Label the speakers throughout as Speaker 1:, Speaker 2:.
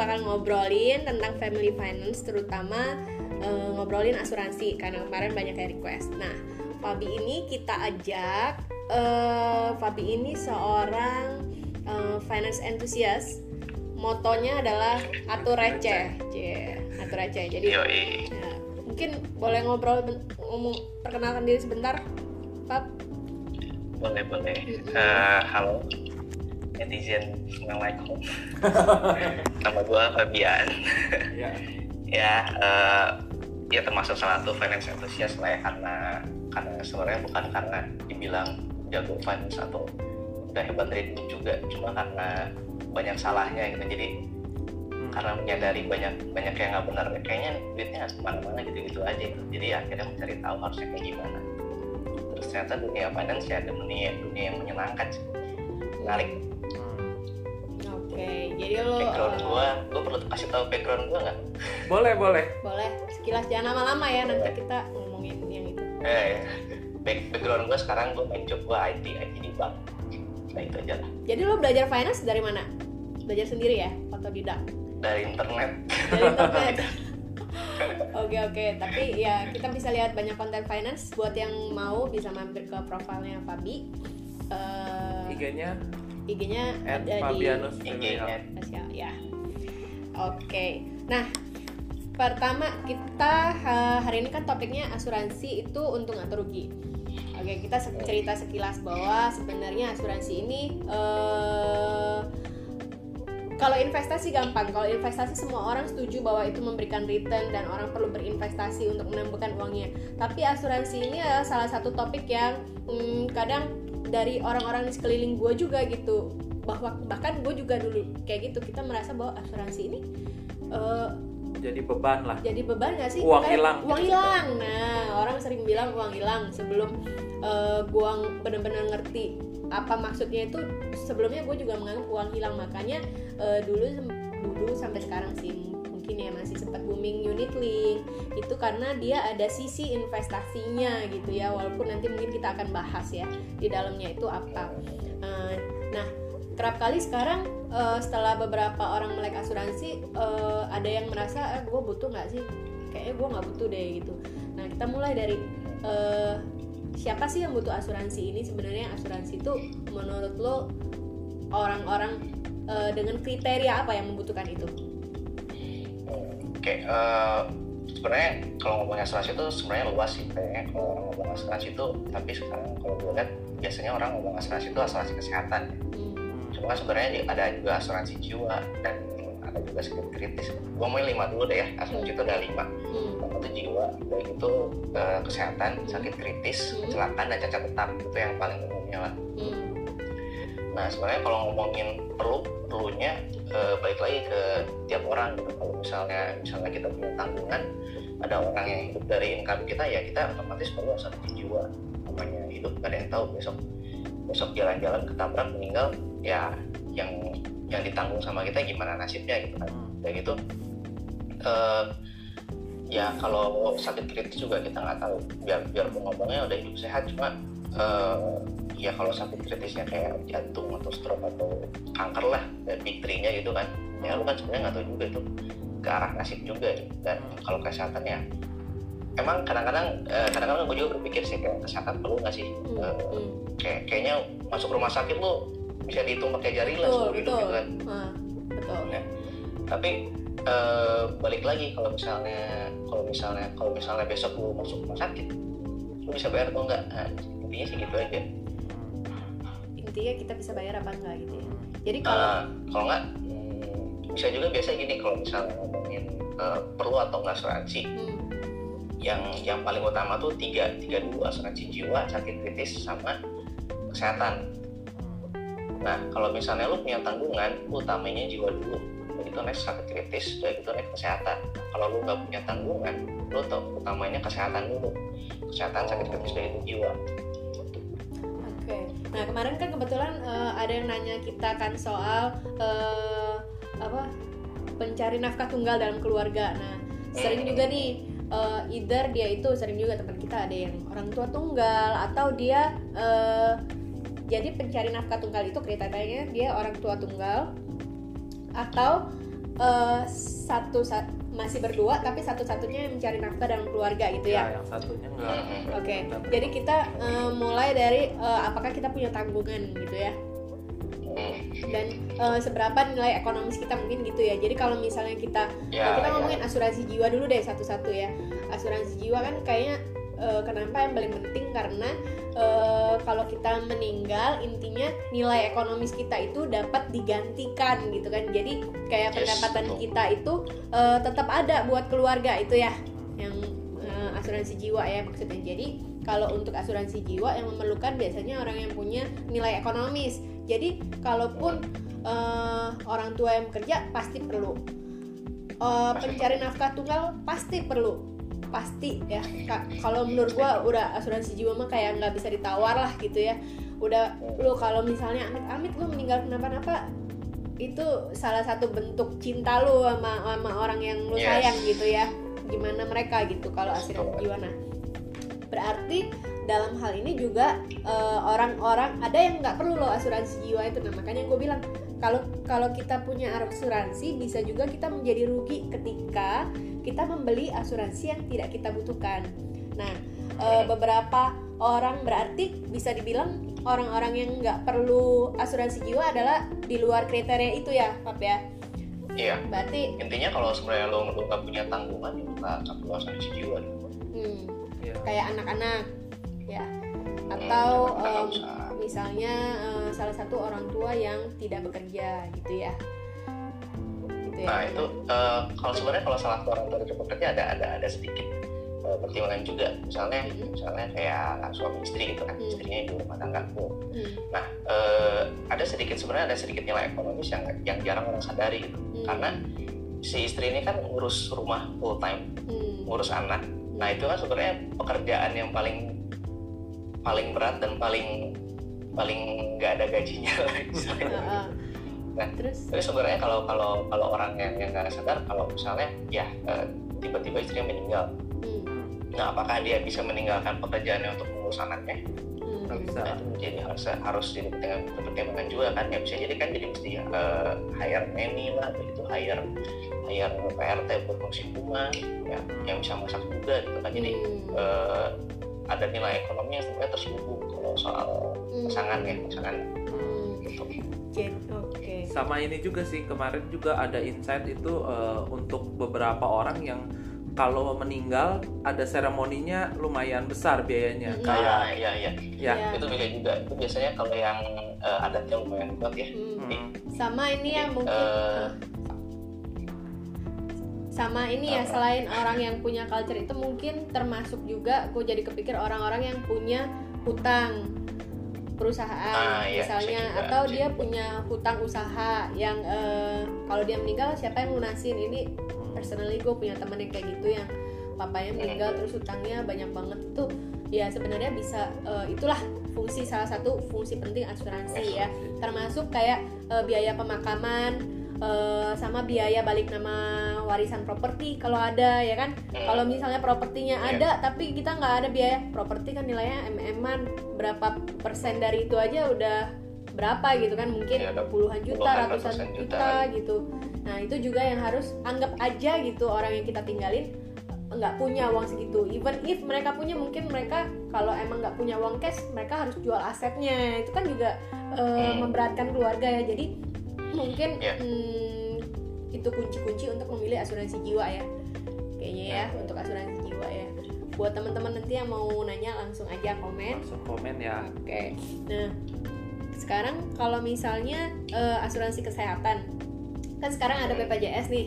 Speaker 1: bakal ngobrolin tentang family finance terutama uh, ngobrolin asuransi karena kemarin banyak yang request. Nah, Fabi ini kita ajak uh, Fabi ini seorang uh, finance enthusiast. Motonya adalah atur receh, yeah, atur receh. Jadi ya, mungkin boleh ngobrol ngomong perkenalkan diri sebentar, Fab.
Speaker 2: Boleh boleh. Uh, halo netizen assalamualaikum. Nama gue Fabian. ya. ya. Uh, ya termasuk salah satu finance enthusiast lah ya karena karena sebenarnya bukan karena dibilang jago finance atau udah hebat trading juga cuma karena banyak salahnya gitu jadi hmm. karena menyadari banyak banyak yang nggak benar kayaknya duitnya nggak ke mana-mana gitu-gitu aja gitu jadi akhirnya mencari tahu harusnya kayak gimana terus ternyata dunia finance ya dunia dunia yang menyenangkan sih menarik
Speaker 1: okay, jadi lo
Speaker 2: background uh, gua gua perlu kasih tahu background gua nggak?
Speaker 3: Boleh boleh.
Speaker 1: Boleh sekilas jangan lama-lama ya nanti kita ngomongin yang itu.
Speaker 2: Eh ya. Back, background gua sekarang gua main job gua IT IT di bank. Nah itu aja lah.
Speaker 1: Jadi lo belajar finance dari mana? Belajar sendiri ya atau tidak?
Speaker 2: Dari internet.
Speaker 1: Dari internet. Oke oke, tapi ya kita bisa lihat banyak konten finance. Buat yang mau bisa mampir ke profilnya Fabi.
Speaker 3: Uh, IG-nya
Speaker 1: IG-nya
Speaker 3: ada Fabianus di
Speaker 1: IG-nya. Ya. Oke. Nah, pertama kita hari ini kan topiknya asuransi itu untung atau rugi. Oke, kita cerita sekilas bahwa sebenarnya asuransi ini uh, kalau investasi gampang, kalau investasi semua orang setuju bahwa itu memberikan return dan orang perlu berinvestasi untuk menambahkan uangnya. Tapi asuransi ini adalah salah satu topik yang hmm, kadang dari orang-orang di sekeliling gue juga gitu. Bahwa bahkan gue juga dulu kayak gitu kita merasa bahwa asuransi ini uh,
Speaker 3: jadi beban lah.
Speaker 1: jadi beban gak sih?
Speaker 3: Uang hilang
Speaker 1: uang hilang. Nah orang sering bilang uang hilang sebelum uh, gue benar-benar ngerti apa maksudnya itu. Sebelumnya gue juga menganggap uang hilang. Makanya uh, dulu dulu sampai sekarang sih mungkin ya masih sempat booming unit link. Itu karena dia ada sisi investasinya gitu ya walaupun nanti mungkin kita akan bahas ya di dalamnya itu apa. Uh, nah kerap kali sekarang uh, setelah beberapa orang melek asuransi uh, ada yang merasa eh, gue butuh nggak sih? Kayaknya gue nggak butuh deh gitu. Nah kita mulai dari siapa sih yang butuh asuransi ini? Sebenarnya asuransi itu menurut lo orang-orang dengan kriteria apa yang membutuhkan itu
Speaker 2: Oke, uh, sebenarnya kalau ngomongin asuransi itu sebenarnya luas sih kayaknya kalau orang ngomong asuransi itu tapi sekarang kalau gue lihat biasanya orang ngomong asuransi itu asuransi kesehatan ya. Hmm. Cuma sebenarnya ada juga asuransi jiwa dan ada juga sakit kritis. Gue mau lima dulu deh ya, asuransi itu ada lima. Hmm. Yang itu jiwa, baik itu uh, kesehatan, sakit kritis, hmm. kecelakaan dan cacat tetap itu yang paling umumnya lah. Hmm. Nah sebenarnya kalau ngomongin perlu perlunya uh, balik lagi ke tiap orang gitu. Kalau misalnya misalnya kita punya tanggungan ada orang yang hidup dari income kita ya kita otomatis perlu satu jiwa. Namanya hidup gak ada yang tahu. Besok besok jalan-jalan ketabrak meninggal ya yang yang ditanggung sama kita gimana nasibnya gitu kan. Kayak gitu uh, ya kalau sakit kritis juga kita nggak tahu. Biar biar ngomongnya udah hidup sehat cuma uh, ya kalau sakit kritisnya kayak jantung atau stroke atau kanker lah dan big three-nya gitu kan. Ya lu kan sebenarnya nggak tahu juga itu ke arah nasib juga. Gitu. dan kalau kesehatan ya emang kadang-kadang eh, kadang-kadang gue juga berpikir sih kayak kesehatan perlu nggak sih? Hmm, uh, kayak kayaknya masuk rumah sakit lu bisa dihitung pakai jari lah seumur hidup gitu kan.
Speaker 1: betul.
Speaker 2: Ya. tapi uh, balik lagi kalau misalnya kalau misalnya kalau misalnya besok lu masuk rumah sakit lu bisa bayar atau enggak nah, intinya sih gitu aja
Speaker 1: intinya kita bisa bayar apa enggak gitu ya. Jadi kalau uh,
Speaker 2: kalau enggak hmm, bisa juga biasa gini kalau misalnya ngomongin uh, perlu atau enggak asuransi hmm. yang yang paling utama tuh tiga tiga dulu asuransi jiwa sakit kritis sama kesehatan. Nah kalau misalnya lu punya tanggungan lu utamanya jiwa dulu begitu next sakit kritis begitu next kesehatan. Kalau lu nggak punya tanggungan lu utamanya kesehatan dulu. Kesehatan sakit kritis begitu jiwa
Speaker 1: Nah kemarin kan kebetulan uh, ada yang nanya kita kan soal uh, apa pencari nafkah tunggal dalam keluarga. Nah sering juga nih uh, either dia itu sering juga teman kita ada yang orang tua tunggal atau dia uh, jadi pencari nafkah tunggal itu kriterianya dia orang tua tunggal atau uh, satu sat, masih berdua tapi satu-satunya yang mencari nafkah dalam keluarga gitu ya.
Speaker 3: ya yang satunya enggak.
Speaker 1: Oke. Okay. Jadi kita uh, mulai dari uh, apakah kita punya tanggungan gitu ya. Dan uh, seberapa nilai ekonomis kita mungkin gitu ya. Jadi kalau misalnya kita
Speaker 2: Ya,
Speaker 1: kita
Speaker 2: ya.
Speaker 1: ngomongin asuransi jiwa dulu deh satu-satu ya. Asuransi jiwa kan kayaknya uh, kenapa yang paling penting karena uh, kalau kita meninggal intinya nilai ekonomis kita itu dapat digantikan gitu kan. Jadi kayak
Speaker 2: Yes,
Speaker 1: pendapatan
Speaker 2: betul.
Speaker 1: kita itu uh, tetap ada buat keluarga itu ya yang uh, asuransi jiwa ya maksudnya. Jadi kalau untuk asuransi jiwa yang memerlukan biasanya orang yang punya nilai ekonomis. Jadi kalaupun uh, orang tua yang bekerja pasti perlu. Uh, pencari nafkah tunggal pasti perlu pasti ya. Ka- kalau menurut gua udah asuransi jiwa mah kayak nggak bisa ditawar lah gitu ya. Udah lu kalau misalnya amit-amit lu meninggal kenapa-napa itu salah satu bentuk cinta lu sama sama orang yang lu
Speaker 2: Yes.
Speaker 1: sayang gitu ya. Gimana mereka gitu kalau asuransi jiwa. Nah berarti dalam hal ini juga eh, orang-orang ada yang nggak perlu loh asuransi jiwa itu. Nah makanya gue bilang kalau kalau kita punya asuransi bisa juga kita menjadi rugi ketika kita membeli asuransi yang tidak kita butuhkan nah eh, beberapa orang berarti bisa dibilang orang-orang yang nggak perlu asuransi jiwa adalah di luar kriteria itu ya Pap ya
Speaker 2: Iya.
Speaker 1: berarti
Speaker 2: Intinya kalau sebenarnya lo nggak punya tanggungan, ya nggak perlu asuransi jiwa.
Speaker 1: hmm,
Speaker 3: Iya.
Speaker 1: kayak anak-anak ya atau
Speaker 2: Hmm, nggak
Speaker 1: em,
Speaker 2: usah.
Speaker 1: misalnya eh, salah satu orang tua yang tidak bekerja gitu ya gitu ya
Speaker 2: Nah itu eh, kalau sebenarnya kalau salah satu orang tua tidak bekerja ada ada ada sedikit eh, pertimbangan juga. Misalnya
Speaker 1: Mhm.
Speaker 2: misalnya kayak suami istri gitu kan,
Speaker 1: Hmm.
Speaker 2: istrinya ibu rumah tangga. Oh,
Speaker 1: Hmm,
Speaker 2: Nah eh, ada sedikit sebenarnya ada sedikit nilai ekonomis yang yang jarang orang sadari gitu.
Speaker 1: hmm,
Speaker 2: Karena si istri ini kan ngurus rumah full time,
Speaker 1: hmm,
Speaker 2: ngurus anak. Nah itu kan sebenarnya pekerjaan yang paling paling berat dan paling paling nggak ada gajinya lah. Nah,
Speaker 1: terus?
Speaker 2: Tapi sebenarnya kalau kalau kalau orang yang yang nggak sadar kalau misalnya ya eh, tiba-tiba istrinya meninggal,
Speaker 1: hmm,
Speaker 2: nah apakah dia bisa meninggalkan pekerjaannya untuk mengurus anaknya?
Speaker 1: hmm,
Speaker 3: bisa.
Speaker 2: Nah, menjadi harus harus dipertimbangkan, dipertimbangkan juga kan. Ya bisa jadi kan jadi mesti eh, hire nanny lah begitu. Hire hire PRT berfungsi rumah ya yang bisa masak juga gitu kan. Jadi
Speaker 1: hmm,
Speaker 2: eh, ada nilai ekonomi yang sebenarnya terselubung kalau soal
Speaker 1: hmm,
Speaker 2: pasangan ya pasangan.
Speaker 1: Hmm,
Speaker 2: gitu.
Speaker 1: Jen, oke.
Speaker 3: Sama ini juga sih kemarin juga ada insight itu eh, untuk beberapa orang yang kalau meninggal ada seremoninya lumayan besar biayanya
Speaker 1: Mm.
Speaker 3: kayak
Speaker 2: Nah, iya iya.
Speaker 3: Ya.
Speaker 1: Iya.
Speaker 2: itu bisa juga. Itu biasanya kalau yang eh, adatnya lumayan kuat ya.
Speaker 1: Hmm.
Speaker 3: hmm,
Speaker 1: sama ini yang mungkin
Speaker 2: Eh,
Speaker 1: sama ini ya selain orang yang punya culture itu mungkin termasuk juga gue jadi kepikir orang-orang yang punya hutang perusahaan
Speaker 2: Ah, iya,
Speaker 1: misalnya
Speaker 2: juga,
Speaker 1: atau dia punya hutang usaha yang eh, kalau dia meninggal siapa yang lunasin? Ini personally gue punya temen yang kayak gitu yang papanya meninggal terus hutangnya banyak banget itu ya sebenarnya bisa eh, itulah fungsi salah satu fungsi penting asuransi ya. Termasuk kayak eh, biaya pemakaman eh, sama biaya balik nama warisan properti kalau ada ya kan
Speaker 2: hmm,
Speaker 1: kalau misalnya propertinya
Speaker 2: Iya.
Speaker 1: ada tapi kita nggak ada biaya properti kan nilainya mm-an berapa persen dari itu aja udah berapa gitu kan mungkin
Speaker 2: ada
Speaker 1: puluhan juta
Speaker 2: puluhan,
Speaker 1: ratusan juta.
Speaker 2: juta.
Speaker 1: gitu nah itu juga yang harus anggap aja gitu orang yang kita tinggalin nggak punya uang segitu even if mereka punya mungkin mereka kalau emang nggak punya uang cash mereka harus jual asetnya itu kan juga eh,
Speaker 2: Hmm.
Speaker 1: memberatkan keluarga ya jadi mungkin
Speaker 2: Iya.
Speaker 1: hmm, itu kunci-kunci untuk memilih asuransi jiwa ya. Kayaknya ya
Speaker 2: Hmm.
Speaker 1: untuk asuransi jiwa ya. Buat teman-teman nanti yang mau nanya langsung aja komen.
Speaker 3: Langsung komen ya.
Speaker 1: Oke. Nah sekarang kalau misalnya eh, asuransi kesehatan kan sekarang ada BPJS nih.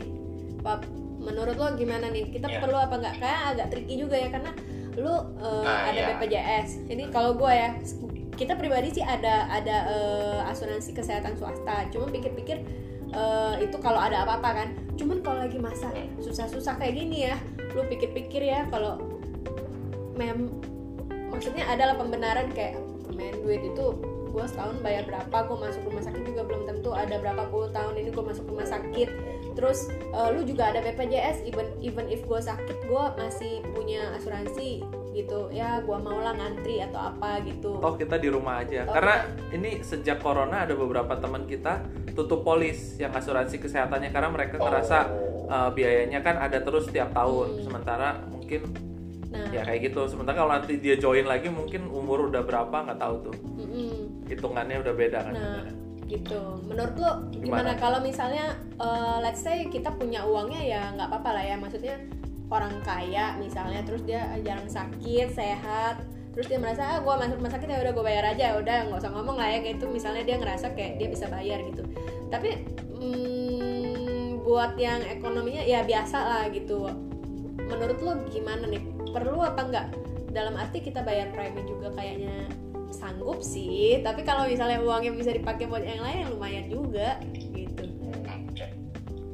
Speaker 1: Pap menurut lo gimana nih? Kita
Speaker 2: Iya.
Speaker 1: perlu apa nggak kayak agak tricky juga ya karena lu eh,
Speaker 2: Nah,
Speaker 1: ada
Speaker 2: iya.
Speaker 1: BPJS ini kalau gue ya kita pribadi sih ada ada eh, asuransi kesehatan swasta. Cuma pikir-pikir eh, itu kalau ada apa-apa kan. Cuman kalau lagi masa susah-susah kayak gini ya lu pikir-pikir ya kalau mem maksudnya adalah pembenaran kayak main duit itu gue setahun bayar berapa gue masuk rumah sakit juga belum tentu ada berapa puluh tahun ini gue masuk rumah sakit. Terus eh, lu juga ada BPJS even even if gue sakit gue masih punya asuransi gitu ya gue mau lah ngantri atau apa gitu
Speaker 3: toh kita di rumah aja
Speaker 1: Toh
Speaker 3: karena ini sejak corona ada beberapa teman kita tutup polis yang asuransi kesehatannya karena mereka ngerasa
Speaker 2: Oh.
Speaker 3: uh, biayanya kan ada terus tiap tahun
Speaker 1: Hmm.
Speaker 3: sementara mungkin
Speaker 1: nah
Speaker 3: ya kayak gitu sementara kalau nanti dia join lagi mungkin umur udah berapa nggak tahu tuh
Speaker 1: mm-mm.
Speaker 3: hitungannya udah beda kan
Speaker 1: Nah.
Speaker 3: sebenarnya.
Speaker 1: gitu menurut lo gimana,
Speaker 3: Gimana?
Speaker 1: kalau misalnya eh, let's say kita punya uangnya ya nggak apa-apa lah ya maksudnya orang kaya misalnya terus dia jarang sakit sehat terus dia merasa ah gue masuk rumah sakit ya udah gue bayar aja ya udah nggak usah ngomong lah ya kayak itu misalnya dia ngerasa kayak dia bisa bayar gitu. Tapi mm, buat yang ekonominya ya biasa lah gitu. Menurut lo gimana nih? Perlu apa enggak dalam arti kita bayar premi juga kayaknya sanggup sih tapi kalau misalnya uangnya bisa dipakai buat yang lain yang lumayan juga.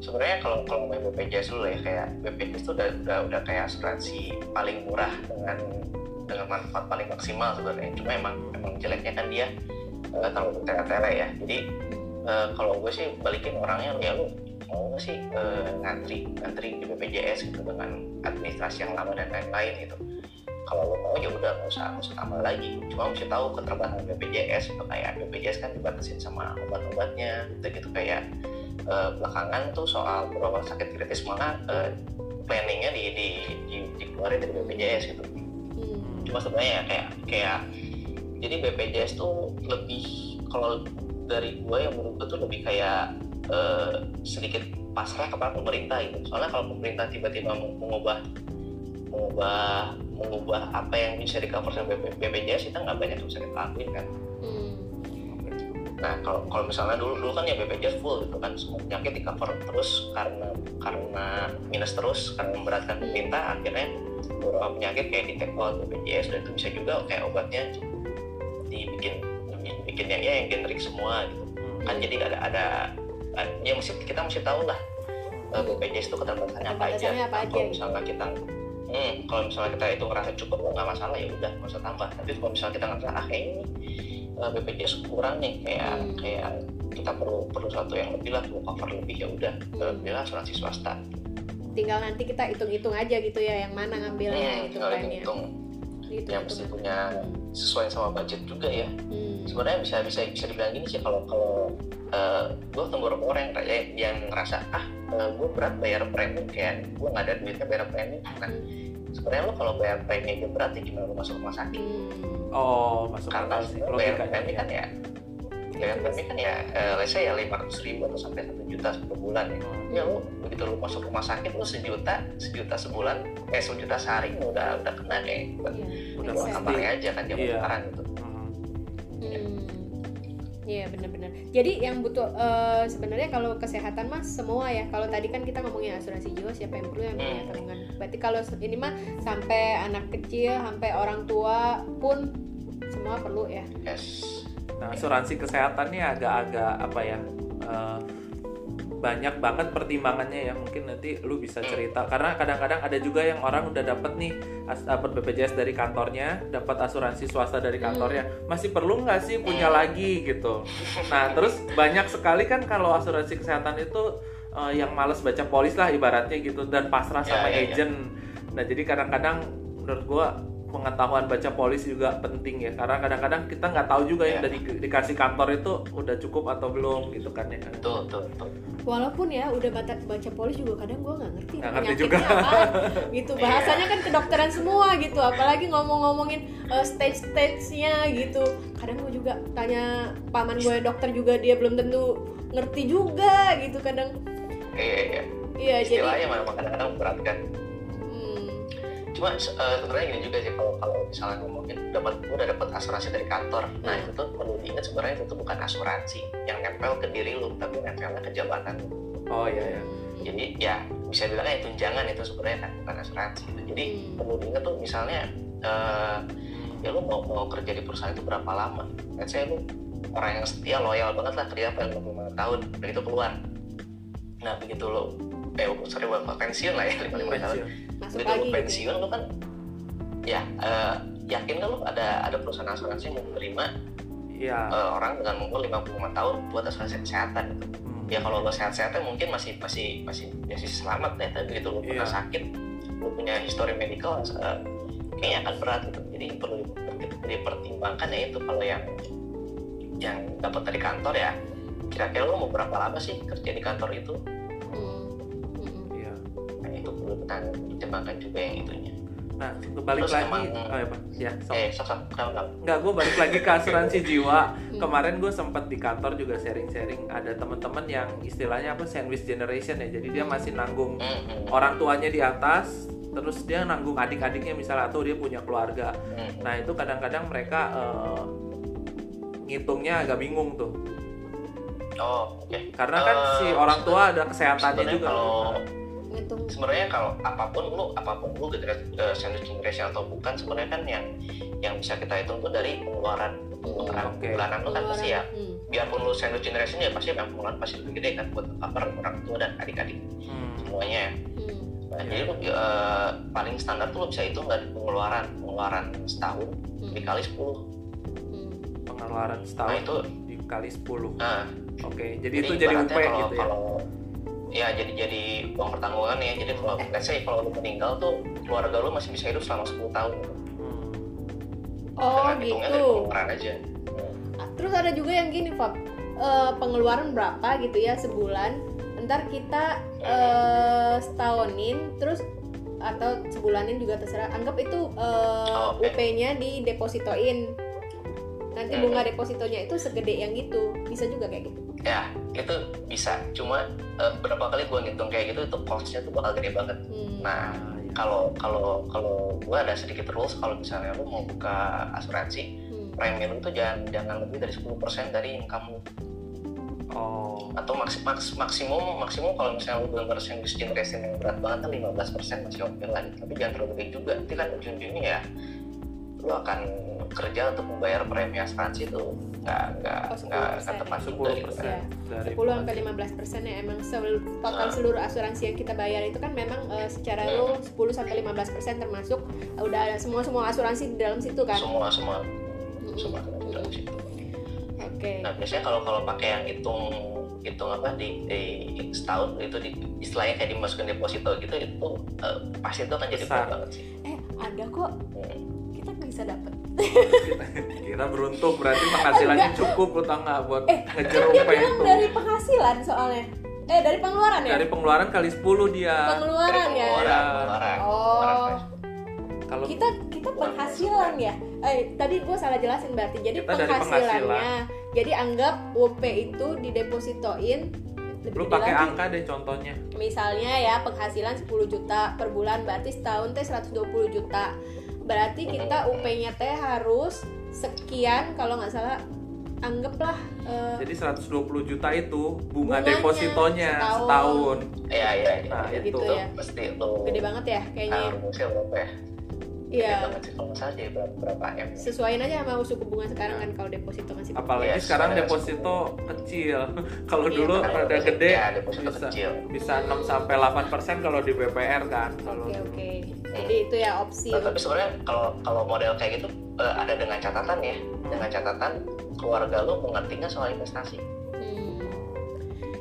Speaker 2: Sebenarnya kalau kalau main BPJS dulu ya kayak BPJS itu udah udah udah kayak asuransi paling murah dengan dengan manfaat paling maksimal sebenarnya. Cuma emang emang jeleknya kan dia uh, terlalu bertele-tele ya. Jadi eh, kalau gue sih balikin orangnya ya lu mau nggak sih eh, ngantri ngantri di BPJS gitu dengan administrasi yang lama dan lain-lain gitu. Kalau lo mau ya udah nggak usah nggak usah tambah lagi. Cuma mesti tahu keterbatasan BPJS itu kayak BPJS kan dibatasin sama obat-obatnya gitu gitu kayak eh, belakangan tuh soal berobat sakit kritis malah eh, planningnya di, di, di, dikeluarin dari BPJS gitu
Speaker 1: hmm.
Speaker 2: cuma sebenarnya ya kayak kayak jadi BPJS tuh lebih kalau dari gue yang menurut gue tuh lebih kayak eh, sedikit pasrah kepada pemerintah gitu soalnya kalau pemerintah tiba-tiba mengubah mengubah mengubah apa yang bisa di cover sama BP BPJS kita nggak banyak yang bisa kita lakuin kan. Nah kalau kalau misalnya dulu dulu kan ya BPJS full gitu kan semua penyakit di cover terus karena karena minus terus karena memberatkan pemerintah akhirnya beberapa penyakit kayak di take out BPJS dan itu bisa juga kayak obatnya dibikin dibikin yang ya yang generik semua gitu kan jadi ada ada ya mesti kita mesti tahu lah eh, BPJS itu keterbatasannya apa aja.
Speaker 1: Apa
Speaker 2: Nah,
Speaker 1: aja,
Speaker 2: kalau
Speaker 1: gitu.
Speaker 2: misalnya kita hmm, kalau misalnya kita itu ngerasa cukup nggak masalah ya udah nggak usah tambah. Tapi kalau misalnya kita ngerasa ah ini eh, BPJS kurang nih kayak
Speaker 1: Hmm.
Speaker 2: kayak kita perlu perlu satu yang lebih lah perlu cover lebih ya udah
Speaker 1: Hmm.
Speaker 2: bela asuransi swasta.
Speaker 1: tinggal nanti kita hitung-hitung aja gitu ya yang mana ngambilnya
Speaker 2: Hmm,
Speaker 1: itu
Speaker 2: tinggal
Speaker 1: plannya
Speaker 2: hitung
Speaker 1: gitu
Speaker 2: yang mesti punya sesuai sama budget juga ya.
Speaker 1: hmm.
Speaker 2: sebenarnya bisa bisa bisa dibilang gini sih kalau kalau uh, gue ketemu beberapa orang yang kayak yang ngerasa ah gue berat bayar premi kayak gue nggak ada duitnya bayar premi nah sebenarnya lo kalau bayar premi aja berat ya gimana lo masuk rumah sakit
Speaker 1: Hmm.
Speaker 3: oh masuk
Speaker 2: karena sebenarnya bayar premi kan ya bayar premi kan ya uh, let's say ya lima ratus ribu atau sampai satu juta per bulan ya
Speaker 3: Hmm.
Speaker 2: ya lo begitu lo masuk rumah sakit lo sejuta sejuta sebulan eh sejuta sehari lo udah udah kena
Speaker 1: Iya,
Speaker 3: Udah
Speaker 2: buat
Speaker 1: sense.
Speaker 2: kamarnya aja kan dia
Speaker 3: Iya.
Speaker 2: gitu
Speaker 3: Hmm.
Speaker 1: Hmm. Iya benar-benar. Jadi yang butuh eh, sebenarnya kalau kesehatan mah semua ya. Kalau tadi kan kita ngomongin asuransi jiwa siapa yang perlu yang punya
Speaker 2: Hmm.
Speaker 1: tabungan. Berarti kalau ini mah sampai anak kecil, sampai orang tua pun semua perlu ya.
Speaker 2: yes
Speaker 3: Nah, asuransi kesehatan nih agak-agak apa ya? eh, banyak banget pertimbangannya ya. Mungkin nanti lu bisa cerita karena kadang-kadang ada juga yang orang udah dapat nih dapat BPJS dari kantornya, dapat asuransi swasta dari kantornya. Masih perlu nggak sih punya lagi gitu. Nah, terus banyak sekali kan kalau asuransi kesehatan itu eh, yang males baca polis lah ibaratnya gitu dan pasrah
Speaker 2: Ya,
Speaker 3: sama
Speaker 2: ya, ya.
Speaker 3: agent. Nah, jadi kadang-kadang menurut gua pengetahuan baca polis juga penting ya karena kadang-kadang kita nggak tahu juga yang
Speaker 2: Ya.
Speaker 3: dari dikasih kantor itu udah cukup atau belum gitu kan ya
Speaker 2: betul betul betul
Speaker 1: Walaupun ya udah baca baca polis juga kadang gue nggak ngerti
Speaker 3: Nggak ngerti
Speaker 1: penyakitnya
Speaker 3: juga.
Speaker 1: apaan. gitu
Speaker 2: Iya.
Speaker 1: bahasanya kan kedokteran semua gitu apalagi ngomong-ngomongin eh, stage-stage-nya gitu kadang gue juga tanya paman gue dokter juga dia belum tentu ngerti juga gitu kadang
Speaker 2: iya iya
Speaker 1: iya jadi
Speaker 2: istilahnya memang kadang-kadang berat kan.
Speaker 1: Hmm,
Speaker 2: cuma eh, sebenarnya gini juga sih kalau kalau misalnya ngomongin dapat gue udah dapat asuransi dari kantor. Nah
Speaker 1: Hmm.
Speaker 2: itu tuh perlu diingat sebenarnya itu tuh bukan asuransi yang nempel ke diri lu tapi nempelnya ke jabatan lu.
Speaker 3: Oh iya ya
Speaker 2: jadi ya bisa bilang ya tunjangan itu sebenarnya kan bukan asuransi. Gitu. jadi
Speaker 1: Hmm.
Speaker 2: perlu diingat tuh misalnya eh, ya lu mau mau kerja di perusahaan itu berapa lama? Let's say lu orang yang setia loyal banget lah kerja apa 55 tahun begitu keluar nah begitu lu eh sorry bukan pensiun lah ya 55 tahun
Speaker 3: Pensiun.
Speaker 1: masuk
Speaker 2: begitu
Speaker 1: gitu ya.
Speaker 2: pensiun lu kan ya eh, yakin kan lu ada ada perusahaan asuransi yang mau menerima
Speaker 3: iya
Speaker 2: eh, orang dengan umur 55 tahun buat asuransi kesehatan gitu.
Speaker 3: Hmm.
Speaker 2: ya kalau lo sehat-sehatnya mungkin masih masih masih masih selamat ya tapi begitu lu pernah
Speaker 3: Iya.
Speaker 2: sakit lu punya histori medical eh, kayaknya akan berat gitu jadi perlu diper- dipertimbangkan ya itu kalau yang yang dapat dari kantor ya kira-kira lo mau berapa lama sih kerja di kantor itu
Speaker 1: Hmm. Hmm.
Speaker 3: Iya.
Speaker 2: nah itu perlu kita pertimbangkan juga yang itunya
Speaker 3: Nah, balik
Speaker 2: Terus
Speaker 3: lagi.
Speaker 2: emang-
Speaker 3: Oh, ya, Pak. Ya, sok.
Speaker 2: eh sok sok kenapa kenapa?
Speaker 3: Enggak, gue balik lagi ke asuransi jiwa.
Speaker 1: Hmm.
Speaker 3: Kemarin gue sempat di kantor juga sharing-sharing. Ada teman-teman yang istilahnya apa sandwich generation ya. Jadi dia masih nanggung
Speaker 2: Hmm,
Speaker 3: orang tuanya di atas, terus dia nanggung adik-adiknya misalnya atau dia punya keluarga. Nah itu kadang-kadang mereka eh, ngitungnya agak bingung tuh,
Speaker 2: oh oke
Speaker 3: karena kan
Speaker 2: Eh,
Speaker 3: si orang tua ada kesehatannya juga.
Speaker 2: kalau
Speaker 1: Ngitung.
Speaker 2: sebenarnya kalau apa pun lu apa pun lu generasi uh, sandwich generation atau bukan sebenarnya kan yang yang bisa kita hitung tuh dari pengeluaran pengeluaran
Speaker 3: Oke.
Speaker 2: bulanan lu kan pasti ya
Speaker 1: Hmm.
Speaker 2: biarpun lu sandwich generation ya pasti yang pengeluaran pasti lebih gede kan buat cover orang tua dan adik-adik
Speaker 3: Hmm,
Speaker 2: semuanya ya.
Speaker 1: Hmm.
Speaker 2: Nah, jadi lu uh, paling standar tuh lu bisa hitung dari pengeluaran pengeluaran setahun
Speaker 1: Hmm.
Speaker 2: dikali 10
Speaker 1: Hmm.
Speaker 3: pengeluaran
Speaker 2: nah
Speaker 3: setahun
Speaker 2: itu
Speaker 3: dikali 10
Speaker 2: nah
Speaker 3: Oke, jadi, itu jadi UP
Speaker 2: kalau
Speaker 3: gitu ya.
Speaker 2: kalau ya jadi jadi uang pertanggungan ya jadi kalau let's say kalau lu meninggal tuh keluarga lu masih bisa hidup selama 10 tahun
Speaker 3: Hmm.
Speaker 1: Oh
Speaker 2: dengan hitungnya dari
Speaker 1: gitu.
Speaker 2: pengeluaran aja
Speaker 1: Terus ada juga yang gini, Fab. Eh, pengeluaran berapa gitu ya sebulan. Ntar kita eh, setahunin, terus atau sebulanin juga terserah. Anggap itu eh,
Speaker 2: Oh, oke.
Speaker 1: UP-nya di depositoin. Nanti bunga depositonya itu segede yang gitu. Bisa juga kayak gitu.
Speaker 2: Ya itu bisa cuma eh, berapa kali gua ngitung kayak gitu itu costnya tuh bakal gede banget
Speaker 1: Hmm.
Speaker 2: nah
Speaker 3: Ah, iya.
Speaker 2: kalau kalau kalau gua ada sedikit rules kalau misalnya lu mau buka asuransi
Speaker 1: Hmm.
Speaker 2: premi lu tuh jangan jangan lebih dari 10% dari income lu
Speaker 3: Oh,
Speaker 2: atau maks, maks, maksimum maksimum kalau misalnya lu benar-benar sandwich generation yang berat banget kan 15% masih oke lah gitu. tapi jangan terlalu gede juga nanti kan ujung-ujungnya ya lu akan kerja untuk membayar premi asuransi itu nggak nggak
Speaker 1: Oh,
Speaker 2: nggak
Speaker 1: 10%.
Speaker 2: nggak tepat juga
Speaker 3: 10%
Speaker 2: gitu
Speaker 1: Ya.
Speaker 3: dari
Speaker 1: 10 sampai 15 persen ya emang sel- total
Speaker 2: Ah.
Speaker 1: seluruh asuransi yang kita bayar itu kan memang eh, secara lo 10 sampai 15 persen termasuk eh, udah ada semua semua asuransi di dalam situ kan.
Speaker 2: semua semua
Speaker 1: Mm-mm.
Speaker 2: semua di dalam situ.
Speaker 1: Oke.
Speaker 2: Nah biasanya kalau kalau pakai yang hitung hitung apa di, di setahun itu di istilahnya kayak dimasukin deposito gitu itu eh, pasti itu akan jadi banget sih.
Speaker 1: Eh ada kok
Speaker 2: Hmm.
Speaker 1: Bisa dapat.
Speaker 3: kita, kita beruntung berarti penghasilannya cukup lu tau nggak buat
Speaker 1: Eh,
Speaker 3: ngejar
Speaker 1: Kan dia
Speaker 3: itu.
Speaker 1: dari penghasilan soalnya. Eh dari pengeluaran ya?
Speaker 3: Dari pengeluaran kali 10 dia.
Speaker 1: pengeluaran
Speaker 2: Dari
Speaker 1: ya.
Speaker 2: pengeluaran,
Speaker 3: Ya.
Speaker 2: pengeluaran,
Speaker 1: Oh.
Speaker 3: Kalau
Speaker 1: Kita kita penghasilan ya. Eh tadi gue salah jelasin berarti. Jadi
Speaker 3: Kita
Speaker 1: penghasilannya. Jadi anggap UP itu didepositoin lebih
Speaker 3: lu pakai
Speaker 1: lagi.
Speaker 3: angka deh contohnya.
Speaker 1: misalnya ya penghasilan 10 juta per bulan berarti setahun teh 120 juta berarti kita UP-nya teh harus sekian kalau nggak salah anggaplah eh,
Speaker 3: Jadi 120 juta itu bunga
Speaker 1: Bunganya
Speaker 3: depositonya
Speaker 1: setahun.
Speaker 3: setahun.
Speaker 2: Iya iya iya.
Speaker 3: Nah,
Speaker 1: Kayak
Speaker 3: itu
Speaker 1: gitu
Speaker 2: Itu
Speaker 1: ya
Speaker 2: pasti lu
Speaker 1: gede banget ya kayaknya
Speaker 2: ah, rumusnya berapa ya?
Speaker 1: Iya
Speaker 2: Gede banget sih kalau nggak salah jadi berapa, berapa M. ya?
Speaker 1: sesuaiin aja sama suku bunga sekarang kan kalau deposito masih
Speaker 3: Apalagi
Speaker 2: Yes,
Speaker 3: sekarang deposito kecil. kalau
Speaker 1: Iya,
Speaker 3: dulu ada gede
Speaker 2: Ya, deposito
Speaker 3: bisa
Speaker 2: kecil.
Speaker 3: bisa 6 sampai 8% kalau di BPR kan. Kalau
Speaker 1: oke oke jadi itu ya opsi
Speaker 2: Nah, tapi sebenarnya kalau kalau model kayak gitu eh, ada dengan catatan ya, dengan catatan keluarga lu mengertinya soal investasi.
Speaker 1: Hmm.